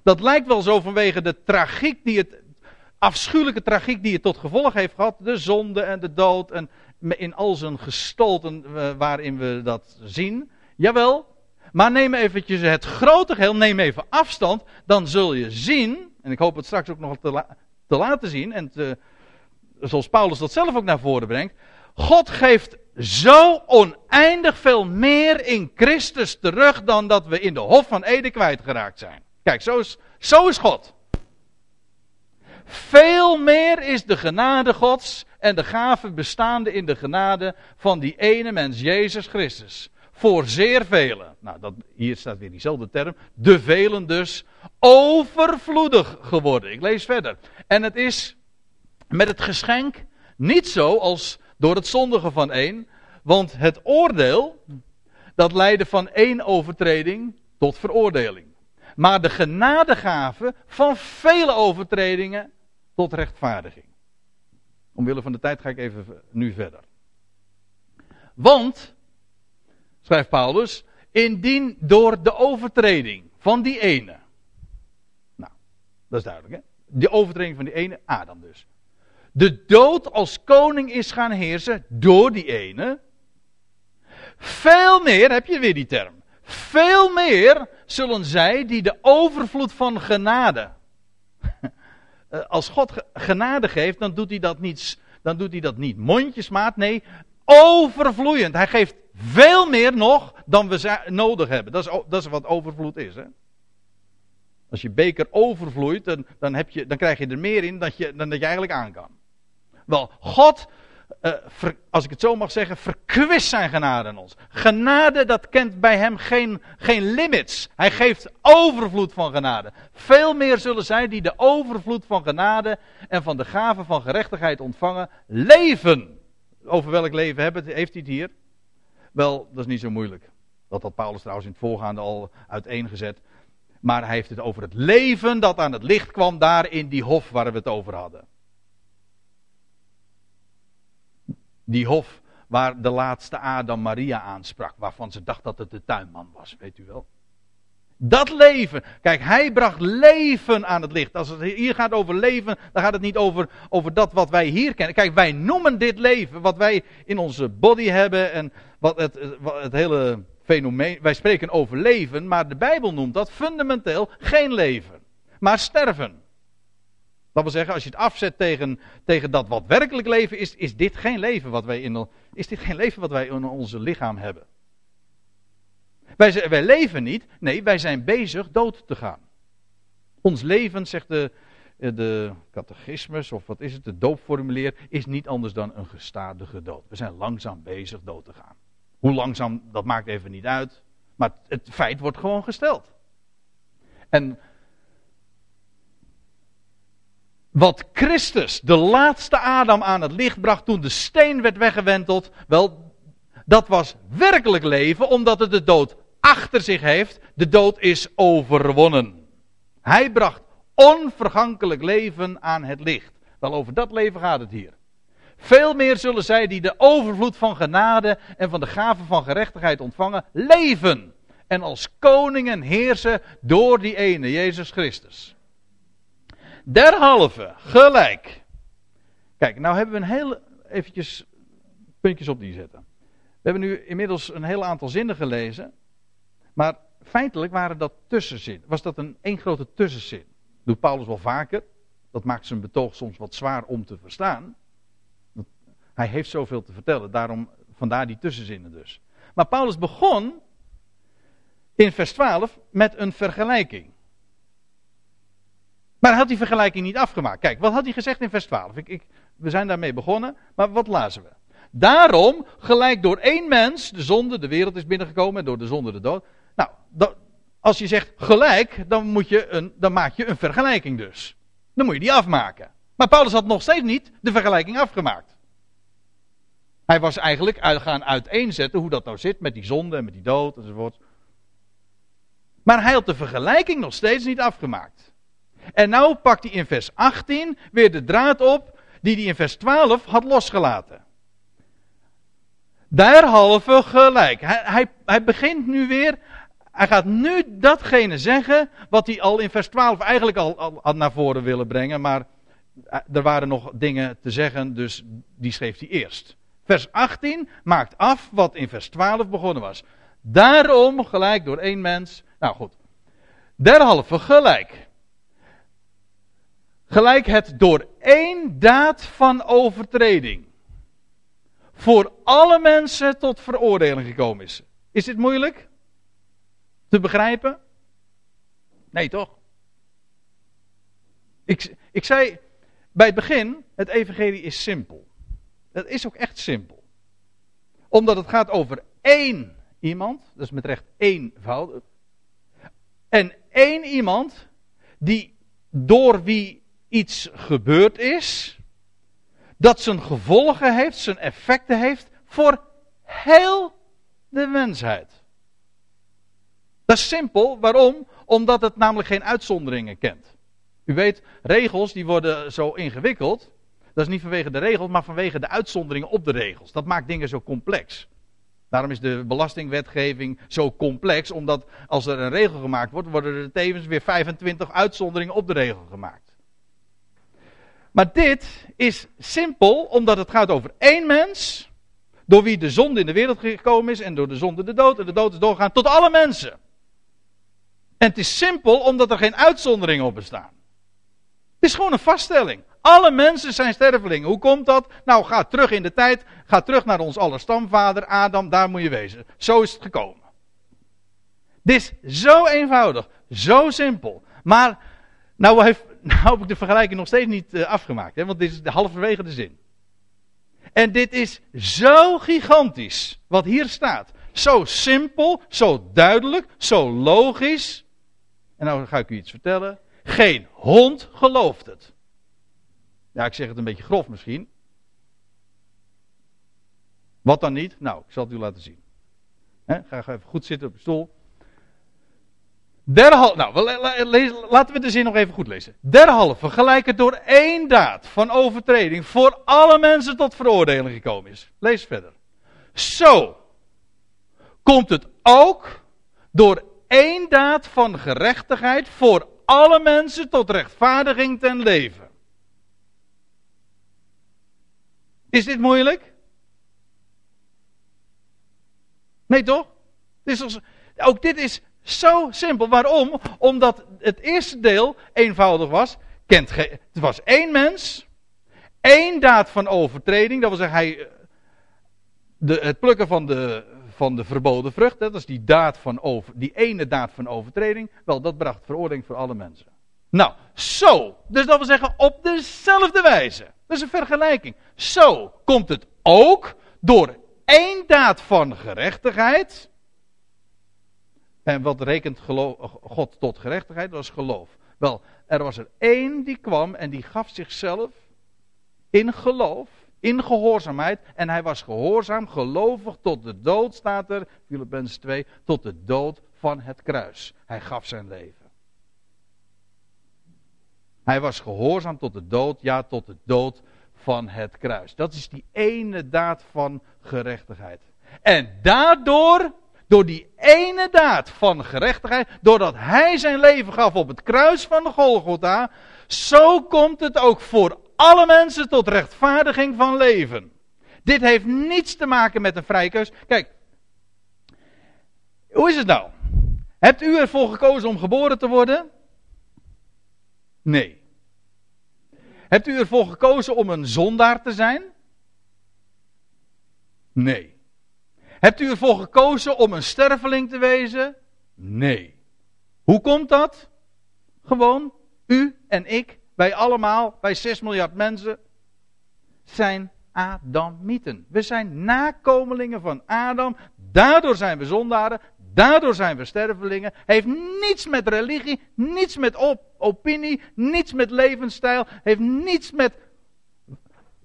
Dat lijkt wel zo vanwege de tragiek die het afschuwelijke tragiek die het tot gevolg heeft gehad. De zonde en de dood en in al zijn gestalten uh, waarin we dat zien. Jawel. Maar neem eventjes het grote geheel, neem even afstand. Dan zul je zien, en ik hoop het straks ook nog te, te laten zien. En zoals Paulus dat zelf ook naar voren brengt. God geeft zo oneindig veel meer in Christus terug dan dat we in de Hof van Eden kwijtgeraakt zijn. Kijk, zo is, zo is God. Veel meer is de genade Gods en de gave bestaande in de genade van die ene mens, Jezus Christus. Voor zeer velen. Nou, dat, hier staat weer diezelfde term. De velen dus overvloedig geworden. Ik lees verder. En het is met het geschenk niet zo als door het zondigen van één. Want het oordeel, dat leidde van één overtreding tot veroordeling. Maar de genadegave van vele overtredingen tot rechtvaardiging. Omwille van de tijd ga ik even nu verder. Want, schrijft Paulus, indien door de overtreding van die ene. Nou, dat is duidelijk hè. De overtreding van die ene, Adam dus. De dood als koning is gaan heersen door die ene. Veel meer, heb je weer die term. Veel meer zullen zij die de overvloed van genade eh, als God genade geeft, dan doet hij dat niet, dan doet hij dat niet mondjesmaat. Nee, overvloeiend. Hij geeft veel meer nog dan we nodig hebben. Dat is, dat is wat overvloed is. Hè? Als je beker overvloeit, dan, dan, heb je, dan krijg je er meer in dan, je, dan dat je eigenlijk aan kan. Wel, God uh, als ik het zo mag zeggen, verkwist zijn genade aan ons. Genade, dat kent bij hem geen, geen limits. Hij geeft overvloed van genade. Veel meer zullen zij die de overvloed van genade en van de gave van gerechtigheid ontvangen, leven. Over welk leven heeft hij het hier? Wel, dat is niet zo moeilijk. Dat had Paulus trouwens in het voorgaande al uiteengezet. Maar hij heeft het over het leven dat aan het licht kwam daar in die hof waar we het over hadden. Die hof waar de laatste Adam Maria aansprak, waarvan ze dacht dat het de tuinman was, weet u wel. Dat leven. Kijk, hij bracht leven aan het licht. Als het hier gaat over leven, dan gaat het niet over, over dat wat wij hier kennen. Kijk, wij noemen dit leven, wat wij in onze body hebben en wat het, wat het hele fenomeen. Wij spreken over leven, maar de Bijbel noemt dat fundamenteel geen leven, maar sterven. Dat wil zeggen, als je het afzet tegen, tegen dat wat werkelijk leven is, is dit geen leven wat wij in, is dit geen leven wat wij in onze lichaam hebben. Wij, wij leven niet, nee, wij zijn bezig dood te gaan. Ons leven, zegt de, de catechismus, of wat is het, de doopformulier, is niet anders dan een gestadige dood. We zijn langzaam bezig dood te gaan. Hoe langzaam, dat maakt even niet uit. Maar het feit wordt gewoon gesteld. En wat Christus, de laatste Adam, aan het licht bracht toen de steen werd weggewenteld, wel, dat was werkelijk leven, omdat het de dood achter zich heeft. De dood is overwonnen. Hij bracht onvergankelijk leven aan het licht. Wel over dat leven gaat het hier. Veel meer zullen zij die de overvloed van genade en van de gave van gerechtigheid ontvangen, leven. En als koningen heersen door die ene, Jezus Christus. Derhalve, gelijk. Kijk, nou hebben we een heel eventjes puntjes op die zetten. We hebben nu inmiddels een heel aantal zinnen gelezen. Maar feitelijk waren dat tussenzin. Was dat een één grote tussenzin. Doet Paulus wel vaker. Dat maakt zijn betoog soms wat zwaar om te verstaan. Hij heeft zoveel te vertellen, daarom, vandaar die tussenzinnen dus. Maar Paulus begon in vers 12 met een vergelijking. Maar hij had die vergelijking niet afgemaakt. Kijk, wat had hij gezegd in vers 12? Ik, ik, we zijn daarmee begonnen, maar wat lazen we? Daarom, gelijk door één mens, de zonde, de wereld is binnengekomen en door de zonde de dood. Nou, als je zegt gelijk, dan, moet je een, dan maak je een vergelijking dus. Dan moet je die afmaken. Maar Paulus had nog steeds niet de vergelijking afgemaakt. Hij was eigenlijk gaan uiteenzetten hoe dat nou zit met die zonde en met die dood enzovoort. Maar hij had de vergelijking nog steeds niet afgemaakt. En nou pakt hij in vers 18 weer de draad op die hij in vers 12 had losgelaten. Derhalve gelijk. Hij, hij, hij begint nu weer, hij gaat nu datgene zeggen wat hij al in vers 12 eigenlijk al, al had naar voren willen brengen, maar eh, er waren nog dingen te zeggen, dus die schreef hij eerst. Vers 18 maakt af wat in vers 12 begonnen was. Daarom gelijk door één mens. Nou goed. Derhalve gelijk. Gelijk het door één daad van overtreding. Voor alle mensen tot veroordeling gekomen is. Is dit moeilijk? Te begrijpen? Nee, toch? Ik, ik zei bij het begin: het evangelie is simpel. Dat is ook echt simpel. Omdat het gaat over één iemand, dus met recht eenvoudig. En één iemand die door wie iets gebeurd is, dat zijn gevolgen heeft, zijn effecten heeft voor heel de mensheid. Dat is simpel, waarom? Omdat het namelijk geen uitzonderingen kent. U weet, regels die worden zo ingewikkeld dat is niet vanwege de regels, maar vanwege de uitzonderingen op de regels. Dat maakt dingen zo complex. Daarom is de belastingwetgeving zo complex, omdat als er een regel gemaakt wordt, worden er tevens weer 25 uitzonderingen op de regel gemaakt. Maar dit is simpel, omdat het gaat over één mens, door wie de zonde in de wereld gekomen is en door de zonde de dood, en de dood is doorgegaan tot alle mensen. En het is simpel, omdat er geen uitzonderingen op bestaan. Het is gewoon een vaststelling. Alle mensen zijn stervelingen. Hoe komt dat? Nou, ga terug in de tijd. Ga terug naar ons allerstamvader Adam. Daar moet je wezen. Zo is het gekomen. Dit is zo eenvoudig. Zo simpel. Maar, nou, heeft, nou heb ik de vergelijking nog steeds niet uh, afgemaakt. Hè, want dit is de halverwege de zin. En dit is zo gigantisch. Wat hier staat. Zo simpel. Zo duidelijk. Zo logisch. En nou ga ik u iets vertellen. Geen hond gelooft het. Ja, ik zeg het een beetje grof misschien. Wat dan niet? Nou, ik zal het u laten zien. ga even goed zitten op de stoel. Derhalve, nou, laten we de zin nog even goed lezen. Derhalve, gelijk het door één daad van overtreding voor alle mensen tot veroordeling gekomen is. Lees verder. Zo komt het ook door één daad van gerechtigheid voor alle mensen tot rechtvaardiging ten leven. Is dit moeilijk? Nee toch? Dit is, ook dit is zo simpel. Waarom? Omdat het eerste deel eenvoudig was. kent. Het was één mens. één daad van overtreding. Dat wil zeggen, hij. De, het plukken van de, van de verboden vrucht. Dat is die, daad van over, die ene daad van overtreding. Wel, dat bracht veroordeling voor alle mensen. Nou, zo. Dus dat wil zeggen, op dezelfde wijze. Dat is een vergelijking. Zo komt het ook door één daad van gerechtigheid. En wat rekent God tot gerechtigheid? Dat was geloof. Wel, er was er één die kwam en die gaf zichzelf in geloof, in gehoorzaamheid. En hij was gehoorzaam, gelovig tot de dood, staat er, Filippenzen 2, tot de dood van het kruis. Hij gaf zijn leven. Hij was gehoorzaam tot de dood, ja, tot de dood van het kruis. Dat is die ene daad van gerechtigheid. En daardoor, door die ene daad van gerechtigheid, doordat hij zijn leven gaf op het kruis van Golgotha, zo komt het ook voor alle mensen tot rechtvaardiging van leven. Dit heeft niets te maken met een vrije keus. Kijk, hoe is het nou? Hebt u ervoor gekozen om geboren te worden? Nee. Hebt u ervoor gekozen om een zondaar te zijn? Nee. Hebt u ervoor gekozen om een sterveling te wezen? Nee. Hoe komt dat? Gewoon, u en ik, wij allemaal, wij 6 miljard mensen, zijn Adamieten. We zijn nakomelingen van Adam. Daardoor zijn we zondaren. Daardoor zijn we stervelingen. Heeft niets met religie, niets met op, opinie, niets met levensstijl. Heeft niets met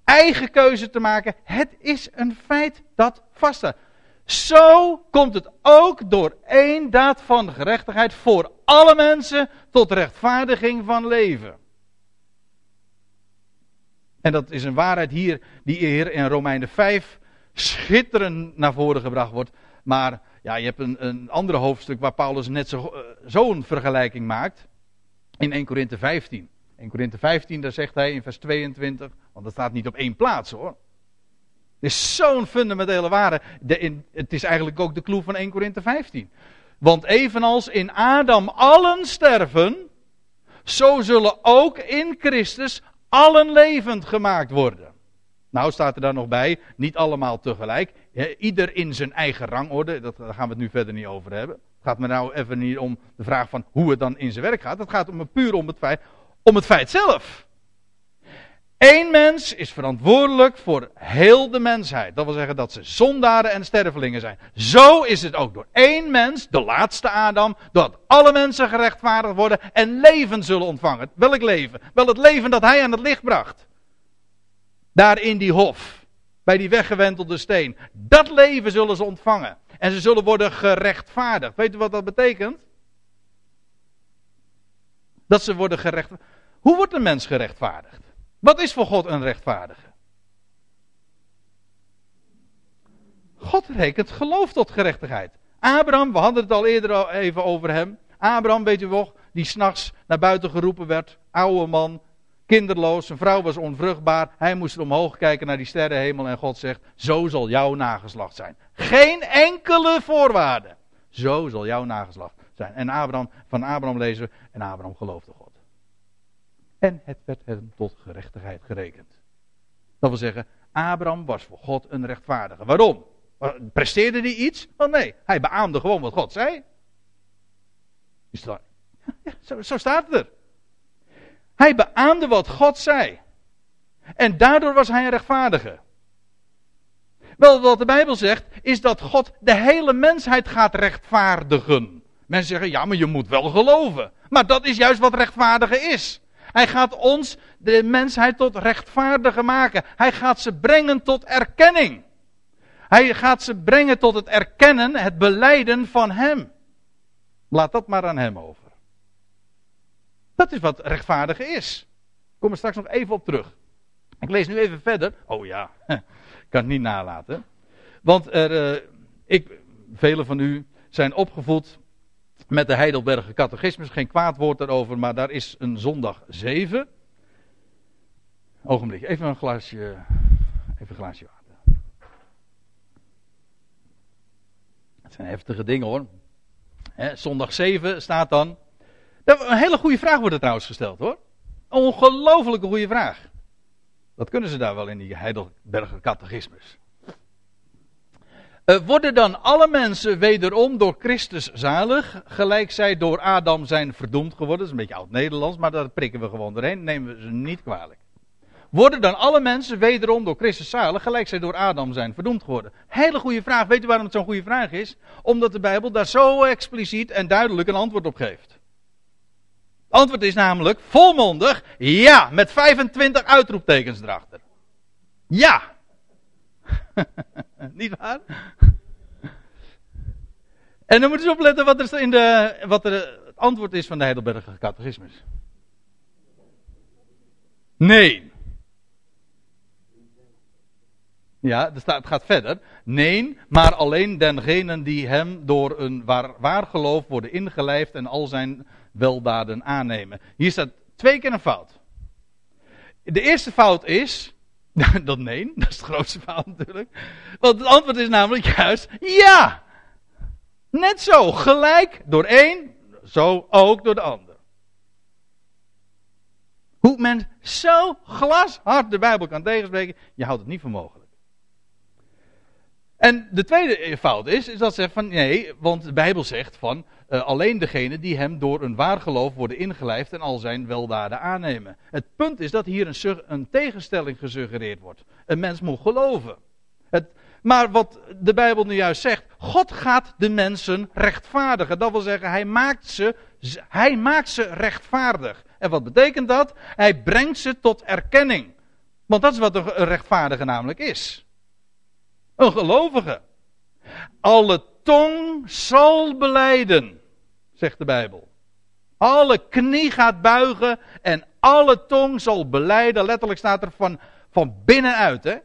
eigen keuze te maken. Het is een feit dat vaststaat. Zo komt het ook door één daad van gerechtigheid voor alle mensen tot rechtvaardiging van leven. En dat is een waarheid hier die hier in Romeinen 5 schitterend naar voren gebracht wordt. Maar ja, je hebt een, een ander hoofdstuk waar Paulus net zo'n eh, vergelijking maakt. In 1 Korinthe 15. 1 Korinthe 15, daar zegt hij in vers 22, want dat staat niet op één plaats hoor. Is zo'n fundamentele waarde. De, het is eigenlijk ook de clue van 1 Korinthe 15. Want evenals in Adam allen sterven, zo zullen ook in Christus allen levend gemaakt worden. Nou staat er dan nog bij, niet allemaal tegelijk. Ieder in zijn eigen rangorde, dat, daar gaan we het nu verder niet over hebben. Het gaat me nou even niet om de vraag van hoe het dan in zijn werk gaat. Het gaat om, puur om het feit, om het feit zelf. Eén mens is verantwoordelijk voor heel de mensheid. Dat wil zeggen dat ze zondaren en stervelingen zijn. Zo is het ook door één mens, de laatste Adam, dat alle mensen gerechtvaardigd worden en leven zullen ontvangen. Welk leven? Wel het leven dat hij aan het licht bracht. Daar in die hof, bij die weggewentelde steen. Dat leven zullen ze ontvangen. En ze zullen worden gerechtvaardigd. Weet u wat dat betekent? Dat ze worden gerechtvaardigd. Hoe wordt een mens gerechtvaardigd? Wat is voor God een rechtvaardige? God rekent geloof tot gerechtigheid. Abraham, we hadden het al eerder even over hem. Abraham, weet u nog, die s'nachts naar buiten geroepen werd. Oude man, kinderloos, zijn vrouw was onvruchtbaar. Hij moest omhoog kijken naar die sterrenhemel en God zegt, zo zal jouw nageslacht zijn. Geen enkele voorwaarde. Zo zal jouw nageslacht zijn. En Abraham, van Abraham lezen we, en Abraham geloofde God. En het werd hem tot gerechtigheid gerekend. Dat wil zeggen, Abraham was voor God een rechtvaardige. Waarom? Presteerde hij iets? Oh nee, hij beaamde gewoon wat God zei. Is dat... Ja, zo, zo staat het er. Hij beaamde wat God zei. En daardoor was hij een rechtvaardige. Wel, wat de Bijbel zegt, is dat God de hele mensheid gaat rechtvaardigen. Mensen zeggen, ja, maar je moet wel geloven. Maar dat is juist wat rechtvaardigen is. Hij gaat ons, de mensheid, tot rechtvaardigen maken. Hij gaat ze brengen tot erkenning. Hij gaat ze brengen tot het erkennen, het beleiden van Hem. Laat dat maar aan Hem over. Dat is wat rechtvaardigen is. Ik kom er straks nog even op terug. Ik lees nu even verder. Oh ja, ik kan het niet nalaten. Want er, uh, ik, velen van u zijn opgevoed met de Heidelberger Catechismus. Geen kwaad woord daarover, maar daar is een zondag 7. Ogenblik, even een glaasje, even een glaasje water. Het zijn heftige dingen hoor. zondag 7 staat dan. Een hele goede vraag wordt er trouwens gesteld hoor. ongelooflijke goede vraag. Dat kunnen ze daar wel in die Heidelberger catechismus. Uh, worden dan alle mensen wederom door Christus zalig, gelijk zij door Adam zijn verdoemd geworden? Dat is een beetje oud-Nederlands, maar daar prikken we gewoon doorheen, nemen we ze niet kwalijk. Worden dan alle mensen wederom door Christus zalig, gelijk zij door Adam zijn verdoemd geworden? Hele goede vraag. Weet u waarom het zo'n goede vraag is? Omdat de Bijbel daar zo expliciet en duidelijk een antwoord op geeft. Het antwoord is namelijk volmondig ja, met 25 uitroeptekens erachter. Ja. Niet waar? En dan moeten ze opletten wat, er in de, wat er het antwoord is van de Heidelberger Catechismus. Nee. Ja, het gaat verder. Nee, maar alleen dengenen die hem door een waar, waar geloof worden ingelijfd en al zijn weldaden aannemen. Hier staat twee keer een fout. De eerste fout is, dat nee, dat is de grootste fout natuurlijk. Want het antwoord is namelijk juist ja. Net zo, gelijk door één, zo ook door de ander. Hoe men zo glashard de Bijbel kan tegenspreken, je houdt het niet voor mogelijk. En de tweede fout is, is dat ze van nee, want de Bijbel zegt van uh, alleen degene die hem door een waar geloof worden ingelijfd en al zijn weldaden aannemen. Het punt is dat hier een, een tegenstelling gesuggereerd wordt. Een mens moet geloven. Het, maar wat de Bijbel nu juist zegt, God gaat de mensen rechtvaardigen. Dat wil zeggen, hij maakt ze, hij maakt ze rechtvaardig. En wat betekent dat? Hij brengt ze tot erkenning. Want dat is wat een rechtvaardige namelijk is. Een gelovige. Alle tong zal beleiden zegt de Bijbel. Alle knie gaat buigen en alle tong zal beleiden. Letterlijk staat er van, van binnenuit. Hè?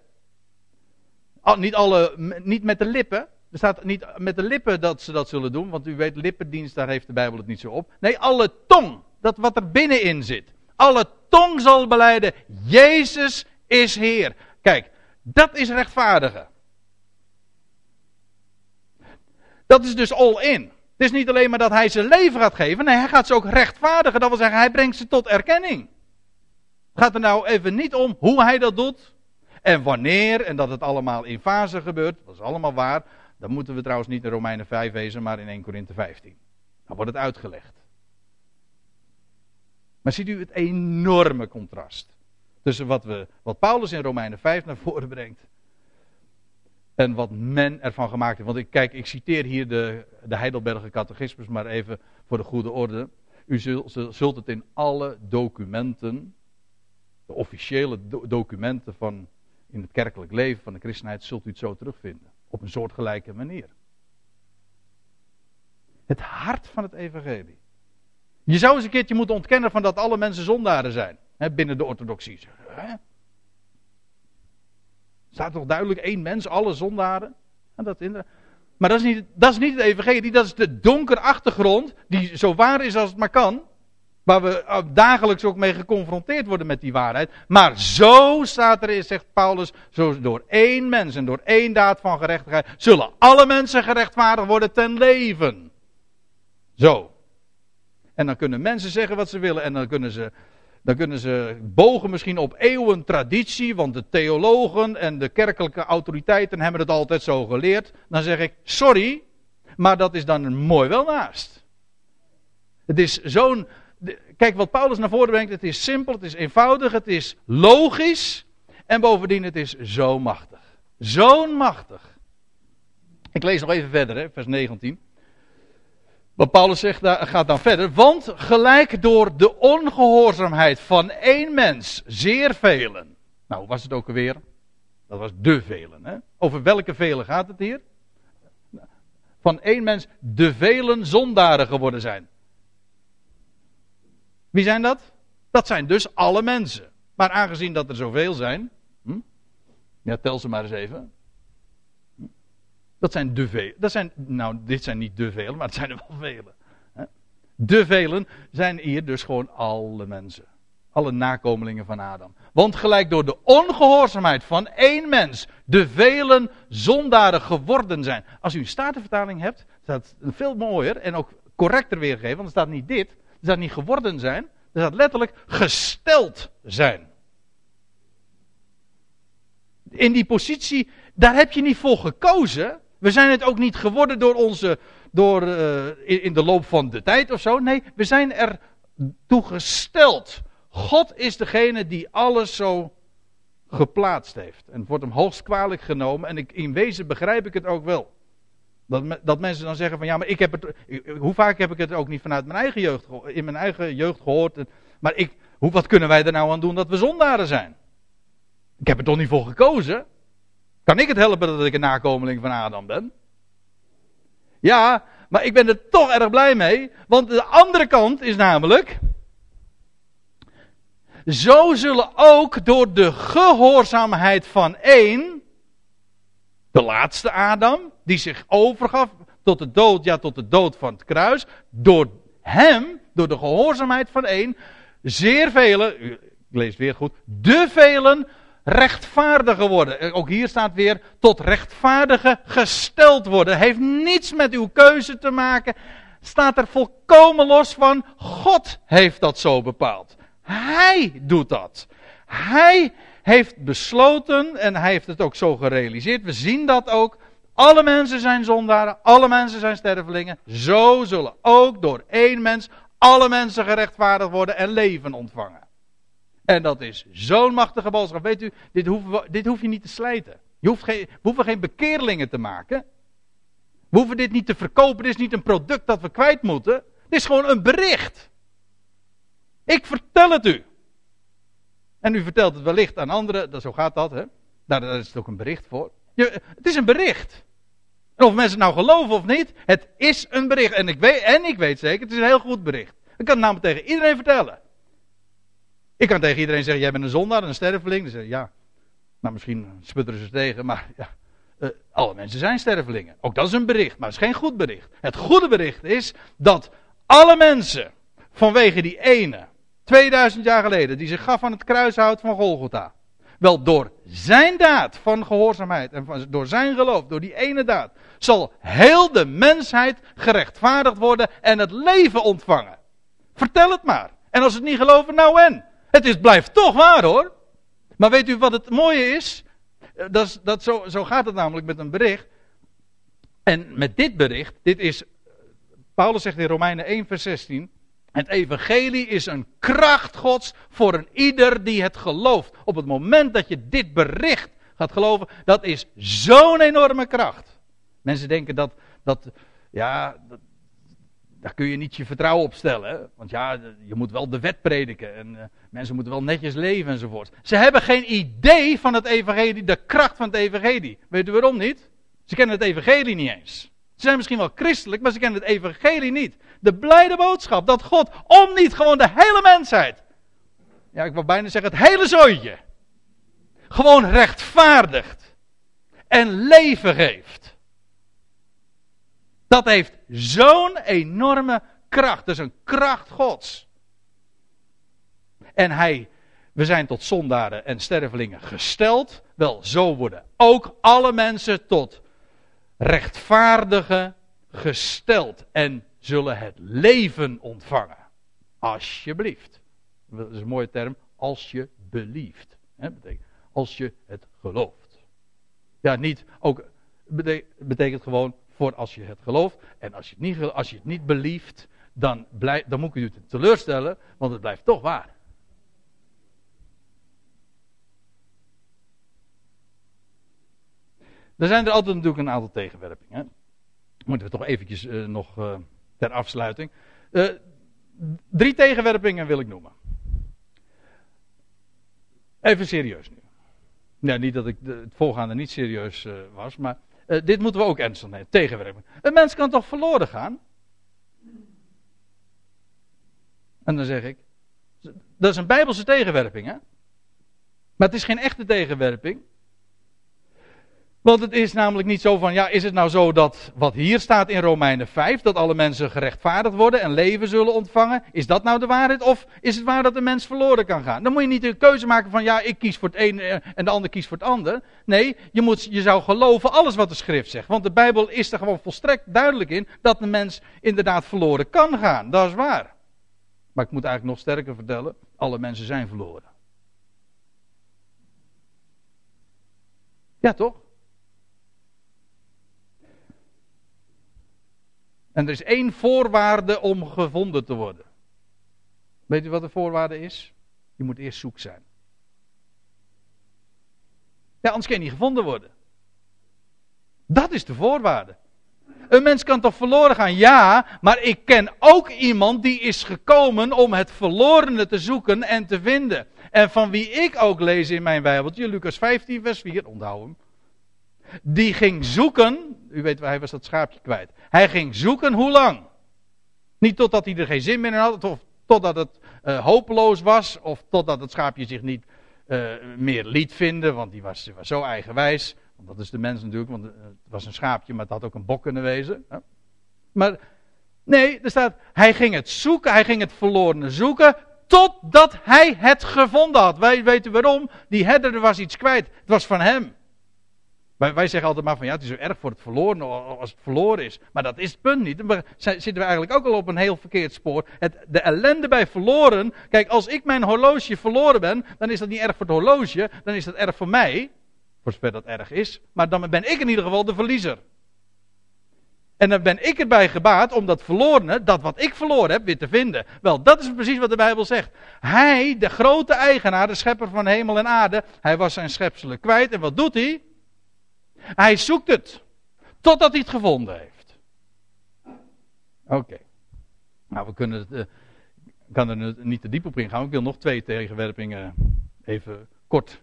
Niet, alle, niet met de lippen. Er staat niet met de lippen dat ze dat zullen doen. Want u weet, lippendienst, daar heeft de Bijbel het niet zo op. Nee, alle tong. Dat wat er binnenin zit. Alle tong zal beleiden. Jezus is Heer. Kijk, dat is rechtvaardigen. Dat is dus all in. Het is niet alleen maar dat hij zijn leven gaat geven. Nee, hij gaat ze ook rechtvaardigen. Dat wil zeggen, hij brengt ze tot erkenning. Het gaat er nou even niet om hoe hij dat doet. En wanneer. En dat het allemaal in fase gebeurt. Dat is allemaal waar. Dan moeten we trouwens niet in Romeinen 5 wezen, maar in 1 Korinthe 15. Dan wordt het uitgelegd. Maar ziet u het enorme contrast. Tussen wat, we, wat Paulus in Romeinen 5 naar voren brengt en wat men ervan gemaakt heeft. Want ik, kijk, ik citeer hier de, de Heidelberger catechismus, maar even voor de goede orde. U zult, het in alle documenten, de officiële documenten van in het kerkelijk leven van de christenheid, zult u het zo terugvinden. Op een soortgelijke manier. Het hart van het evangelie. Je zou eens een keertje moeten ontkennen van dat alle mensen zondaren zijn. Hè, binnen de orthodoxie. Hè? Staat toch duidelijk één mens, alle zondaren? En dat maar dat is, niet, dat is niet het evangelie, dat is de donkere achtergrond, die zo waar is als het maar kan. Waar we eh, dagelijks ook mee geconfronteerd worden met die waarheid. Maar zo staat er, zegt Paulus, zo door één mens en door één daad van gerechtigheid, zullen alle mensen gerechtvaardigd worden ten leven. Zo. En dan kunnen mensen zeggen wat ze willen en dan kunnen ze dan kunnen ze bogen misschien op eeuwen traditie, want de theologen en de kerkelijke autoriteiten hebben het altijd zo geleerd. Dan zeg ik, sorry, maar dat is dan mooi wel naast. Het is zo'n. Kijk wat Paulus naar voren brengt. Het is simpel, het is eenvoudig, het is logisch. En bovendien, het is zo machtig. Zo'n machtig. Ik lees nog even verder, hè, vers 19. Wat Paulus zegt, gaat dan verder. Want gelijk door de ongehoorzaamheid van één mens, zeer velen. Nou, was het ook alweer? Dat was de velen. Hè? Over welke velen gaat het hier? Van één mens de velen zondaren geworden zijn. Wie zijn dat? Dat zijn dus alle mensen. Maar aangezien dat er zoveel zijn. Hm? Ja, tel ze maar eens even. Dat zijn de velen. Dat zijn, nou, dit zijn niet de velen, maar het zijn er wel velen. De velen zijn hier dus gewoon alle mensen. Alle nakomelingen van Adam. Want gelijk door de ongehoorzaamheid van één mens de velen zondaren geworden zijn. Als u een statenvertaling hebt, staat veel mooier en ook correcter weergegeven. Want er staat niet dit, er staat niet geworden zijn, Er staat letterlijk gesteld zijn. In die positie, daar heb je niet voor gekozen. We zijn het ook niet geworden door onze, door, uh, in, de loop van de tijd of zo. Nee, we zijn er toe gesteld. God is degene die alles zo geplaatst heeft. En het wordt hem hoogst kwalijk genomen. En in wezen begrijp ik het ook wel. Dat, dat mensen dan zeggen van ja, maar ik heb het. Hoe vaak heb ik het ook niet vanuit mijn eigen jeugd, in mijn eigen jeugd gehoord. Maar ik, hoe, wat kunnen wij er nou aan doen dat we zondaren zijn? Ik heb er toch niet voor gekozen? Kan ik het helpen dat ik een nakomeling van Adam ben? Ja, maar ik ben er toch erg blij mee. Want de andere kant is namelijk. Zo zullen ook door de gehoorzaamheid van één, de laatste Adam, die zich overgaf tot de dood, ja tot de dood van het kruis, door hem, door de gehoorzaamheid van één, zeer velen, ik lees weer goed, de velen rechtvaardiger worden. Ook hier staat weer tot rechtvaardige gesteld worden. Heeft niets met uw keuze te maken. Staat er volkomen los van. God heeft dat zo bepaald. Hij doet dat. Hij heeft besloten en hij heeft het ook zo gerealiseerd. We zien dat ook. Alle mensen zijn zondaren, alle mensen zijn stervelingen. Zo zullen ook door één mens alle mensen gerechtvaardigd worden en leven ontvangen. En dat is zo'n machtige boodschap. Weet u, dit, hoeven dit hoef je niet te slijten. Je hoeft geen, we hoeven geen bekeerlingen te maken. We hoeven dit niet te verkopen. Dit is niet een product dat we kwijt moeten. Dit is gewoon een bericht. Ik vertel het u. En u vertelt het wellicht aan anderen. Dat, zo gaat dat, hè? Daar, daar is het ook een bericht voor. Je, het is een bericht. Of mensen het nou geloven of niet, het is een bericht. En ik weet, en ik weet zeker, het is een heel goed bericht. Ik kan het namelijk tegen iedereen vertellen. Ik kan tegen iedereen zeggen, jij bent een zondaar, een sterveling. Dan zeg ik, ja, nou misschien sputteren ze tegen, maar ja, uh, alle mensen zijn stervelingen. Ook dat is een bericht, maar het is geen goed bericht. Het goede bericht is dat alle mensen vanwege die ene, 2000 jaar geleden, die zich gaf aan het kruishout van Golgotha. Wel door zijn daad van gehoorzaamheid en door zijn geloof, door die ene daad, zal heel de mensheid gerechtvaardigd worden en het leven ontvangen. Vertel het maar. En als ze het niet geloven, nou en? Het is, blijft toch waar hoor. Maar weet u wat het mooie is? Eh, dat, is, dat zo, zo gaat het namelijk met een bericht. En met dit bericht, dit is, Paulus zegt in Romeinen 1 vers 16. Het evangelie is een kracht gods voor een ieder die het gelooft. Op het moment dat je dit bericht gaat geloven, dat is zo'n enorme kracht. Mensen denken dat, dat ja, dat, daar kun je niet je vertrouwen op stellen. Want ja, je moet wel de wet prediken en uh, mensen moeten wel netjes leven enzovoort. Ze hebben geen idee van het evangelie, de kracht van het evangelie. Weet u waarom niet? Ze kennen het evangelie niet eens. Ze zijn misschien wel christelijk, maar ze kennen het evangelie niet. De blijde boodschap dat God om niet gewoon de hele mensheid, ja ik wil bijna zeggen het hele zooitje, gewoon rechtvaardigt en leven geeft. Dat heeft zo'n enorme kracht. Dat is een kracht Gods. En hij, we zijn tot zondaren en stervelingen gesteld. Wel, zo worden ook alle mensen tot rechtvaardigen gesteld. En zullen het leven ontvangen. Alsjeblieft. Dat is een mooie term. Als je belieft. als je het gelooft. Ja, niet ook. Betekent gewoon voor als je het gelooft. En als je het niet, als je het niet belieft, dan, blijf, dan moet ik u teleurstellen, want het blijft toch waar. Er zijn er altijd natuurlijk een aantal tegenwerpingen. Moeten we toch eventjes uh, nog uh, ter afsluiting. Uh, drie tegenwerpingen wil ik noemen. Even serieus nu. Ja, niet dat ik het voorgaande niet serieus was, maar uh, dit moeten we ook ernstig nemen. Tegenwerking. Een mens kan toch verloren gaan? En dan zeg ik. Dat is een bijbelse tegenwerping, hè? Maar het is geen echte tegenwerping. Want het is namelijk niet zo van, ja, is het nou zo dat wat hier staat in Romeinen 5, dat alle mensen gerechtvaardigd worden en leven zullen ontvangen, is dat nou de waarheid? Of is het waar dat de mens verloren kan gaan? Dan moet je niet de keuze maken van, ja, ik kies voor het een eh, en de ander kiest voor het ander. Nee, je, moet, je zou geloven alles wat de schrift zegt. Want de Bijbel is er gewoon volstrekt duidelijk in dat de mens inderdaad verloren kan gaan. Dat is waar. Maar ik moet eigenlijk nog sterker vertellen: alle mensen zijn verloren. Ja, toch? En er is één voorwaarde om gevonden te worden. Weet u wat de voorwaarde is? Je moet eerst zoek zijn. Ja, anders kan je niet gevonden worden. Dat is de voorwaarde. Een mens kan toch verloren gaan? Ja, maar ik ken ook iemand die is gekomen om het verlorene te zoeken en te vinden. En van wie ik ook lees in mijn Bijbeltje, Lucas 15, vers 4, onthoud hem. Die ging zoeken, u weet, hij was dat schaapje kwijt. Hij ging zoeken hoe lang? Niet totdat hij er geen zin meer in had, of totdat het uh, hopeloos was, of totdat het schaapje zich niet uh, meer liet vinden, want die was, was zo eigenwijs. Want dat is de mens natuurlijk, want eh, het was een schaapje, maar het had ook een bok kunnen wezen. Maar nee, er staat, hij ging het zoeken, hij ging het verlorene zoeken, totdat hij het gevonden had. Wij weten waarom, die herder was iets kwijt, het was van hem. Wij, wij zeggen altijd maar van ja, het is zo erg voor het verloren als het verloren is. Maar dat is het punt niet. Dan zitten we eigenlijk ook al op een heel verkeerd spoor. Het, de ellende bij verloren. Kijk, als ik mijn horloge verloren ben, dan is dat niet erg voor het horloge. Dan is dat erg voor mij. Voor zover dat erg is. Maar dan ben ik in ieder geval de verliezer. En dan ben ik erbij gebaat om dat verlorene, dat wat ik verloren heb, weer te vinden. Wel, dat is precies wat de Bijbel zegt. Hij, de grote eigenaar, de schepper van hemel en aarde, hij was zijn schepselen kwijt. En wat doet hij? Hij zoekt het. Totdat hij het gevonden heeft. Oké. Nou, we kunnen het. Uh, kan er niet te diep op ingaan. Ik wil nog twee tegenwerpingen even kort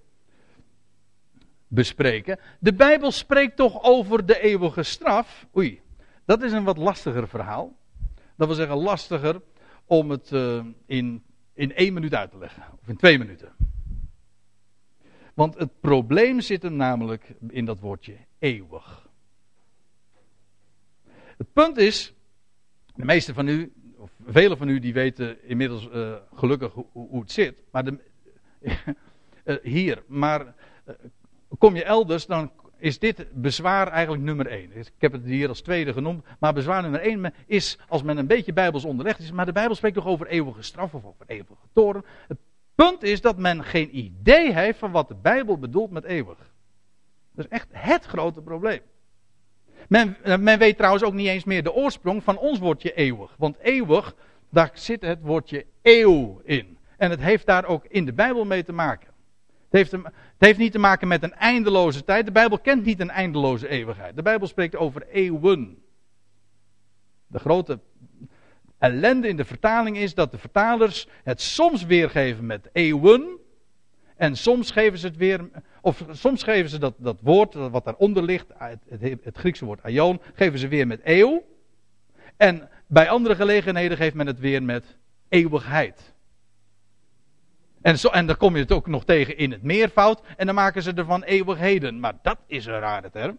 bespreken. De Bijbel spreekt toch over de eeuwige straf. Oei, dat is een wat lastiger verhaal. Dat wil zeggen lastiger om het uh, in, in één minuut uit te leggen. Of in twee minuten. Want het probleem zit hem namelijk in dat woordje eeuwig. Het punt is, de meeste van u, of velen van u, die weten inmiddels uh, gelukkig hoe, het zit. Maar de, uh, hier, maar uh, kom je elders, dan is dit bezwaar eigenlijk nummer één. Ik heb het hier als tweede genoemd, maar bezwaar nummer één is als men een beetje bijbels onderlegd is. Maar de Bijbel spreekt toch over eeuwige straf of over eeuwige toren. Het punt is dat men geen idee heeft van wat de Bijbel bedoelt met eeuwig. Dat is echt het grote probleem. Men, eh, men weet trouwens ook niet eens meer de oorsprong van ons woordje eeuwig. Want eeuwig, daar zit het woordje eeuw in. En het heeft daar ook in de Bijbel mee te maken. Het heeft, het heeft niet te maken met een eindeloze tijd. De Bijbel kent niet een eindeloze eeuwigheid. De Bijbel spreekt over eeuwen. De grote ellende in de vertaling is dat de vertalers het soms weergeven met eeuwen. En soms geven ze het weer, of soms geven ze dat, dat woord wat daaronder ligt, het, het, Griekse woord aion, geven ze weer met eeuw. En bij andere gelegenheden geeft men het weer met eeuwigheid. En, zo, en dan kom je het ook nog tegen in het meervoud. En dan maken ze ervan eeuwigheden. Maar dat is een rare term.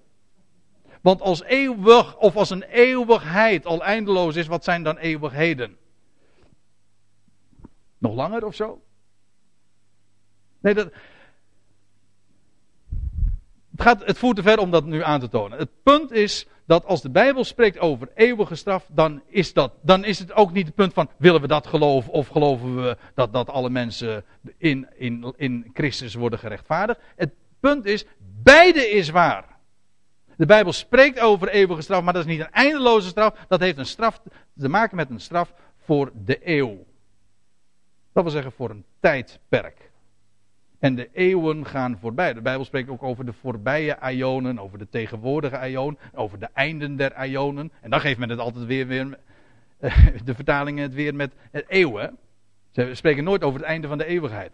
Want als eeuwig of als een eeuwigheid al eindeloos is, wat zijn dan eeuwigheden? Nog langer of zo? Nee, dat. Het, gaat, het voert te ver om dat nu aan te tonen. Het punt is dat als de Bijbel spreekt over eeuwige straf, dan is, dat, dan is het ook niet het punt van willen we dat geloven of geloven we dat, dat alle mensen in, in, in Christus worden gerechtvaardigd. Het punt is, beide is waar. De Bijbel spreekt over eeuwige straf, maar dat is niet een eindeloze straf. Dat heeft een straf te maken met een straf voor de eeuw. Dat wil zeggen voor een tijdperk. En de eeuwen gaan voorbij. De Bijbel spreekt ook over de voorbije ionen, over de tegenwoordige ion, over de einden der ionen. En dan geeft men het altijd weer, weer de vertalingen het weer met het eeuwen. Ze spreken nooit over het einde van de eeuwigheid.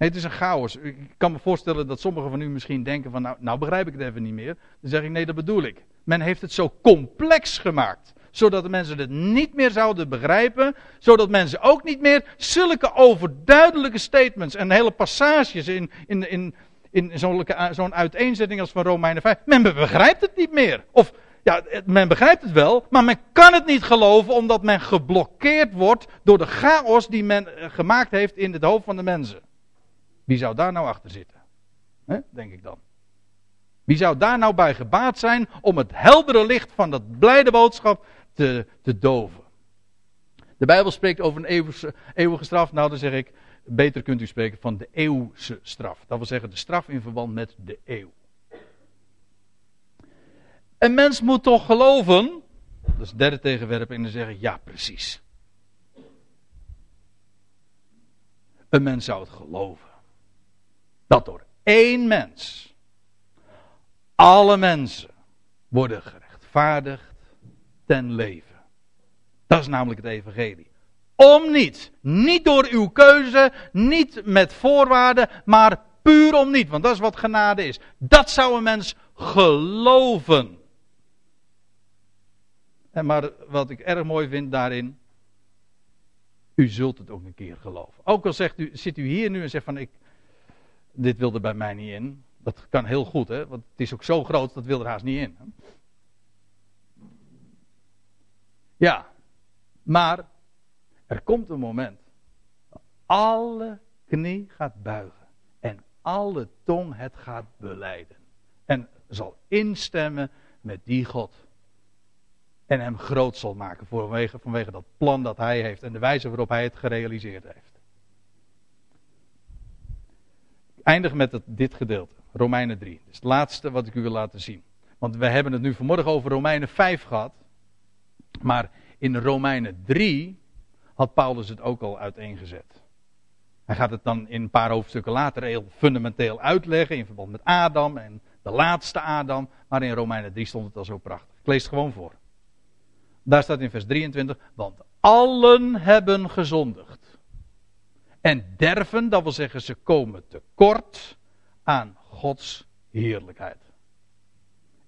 Nee, het is een chaos. Ik kan me voorstellen dat sommigen van u misschien denken van nou, nou begrijp ik het even niet meer. Dan zeg ik nee, dat bedoel ik. Men heeft het zo complex gemaakt zodat de mensen het niet meer zouden begrijpen, zodat mensen ook niet meer zulke overduidelijke statements en hele passages in, in, in, in zo'n uiteenzetting als van Romeinen 5, men begrijpt het niet meer. Of ja, men begrijpt het wel, maar men kan het niet geloven omdat men geblokkeerd wordt door de chaos die men eh, gemaakt heeft in het hoofd van de mensen. Wie zou daar nou achter zitten? Denk ik dan. Wie zou daar nou bij gebaat zijn om het heldere licht van dat blijde boodschap te, doven. De Bijbel spreekt over een eeuwige, eeuwige straf. Nou, dan zeg ik, beter kunt u spreken van de eeuwse straf. Dat wil zeggen de straf in verband met de eeuw. Een mens moet toch geloven, dat is het derde tegenwerp, en dan zeggen ja, precies. Een mens zou het geloven. Dat door één mens alle mensen worden gerechtvaardigd ten leven. Dat is namelijk het evangelie. Om niet. Niet door uw keuze, niet met voorwaarden, maar puur om niet. Want dat is wat genade is. Dat zou een mens geloven. En maar wat ik erg mooi vind daarin. U zult het ook een keer geloven. Ook al zegt u, zit u hier nu en zegt van ik, dit wilde bij mij niet in. Dat kan heel goed, hè? want het is ook zo groot, dat wil er haast niet in. Ja, maar er komt een moment. Alle knie gaat buigen. En alle tong het gaat beleiden. En zal instemmen met die God. En hem groot zal maken vanwege, vanwege dat plan dat hij heeft. En de wijze waarop hij het gerealiseerd heeft. Ik eindig met dit gedeelte. Romeinen 3. Dat is het laatste wat ik u wil laten zien. Want we hebben het nu vanmorgen over Romeinen 5 gehad. Maar in Romeinen 3 had Paulus het ook al uiteengezet. Hij gaat het dan in een paar hoofdstukken later heel fundamenteel uitleggen in verband met Adam en de laatste Adam. Maar in Romeinen 3 stond het al zo prachtig. Ik lees het gewoon voor. Daar staat in vers 23, want allen hebben gezondigd. En derven, dat wil zeggen ze komen tekort aan Gods heerlijkheid.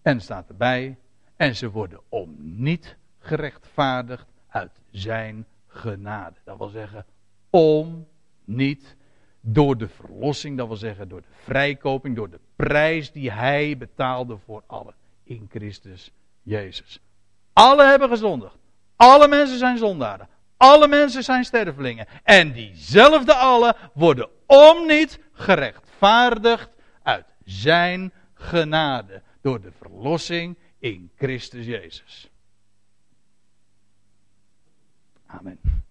En staat erbij, en ze worden om niet gerechtvaardigd uit zijn genade. Dat wil zeggen, om niet door de verlossing, dat wil zeggen door de vrijkoping, door de prijs die hij betaalde voor allen in Christus Jezus. Alle hebben gezondigd. Alle mensen zijn zondaren. Alle mensen zijn stervelingen. En diezelfde alle worden om niet gerechtvaardigd uit zijn genade. Door de verlossing in Christus Jezus. Amen.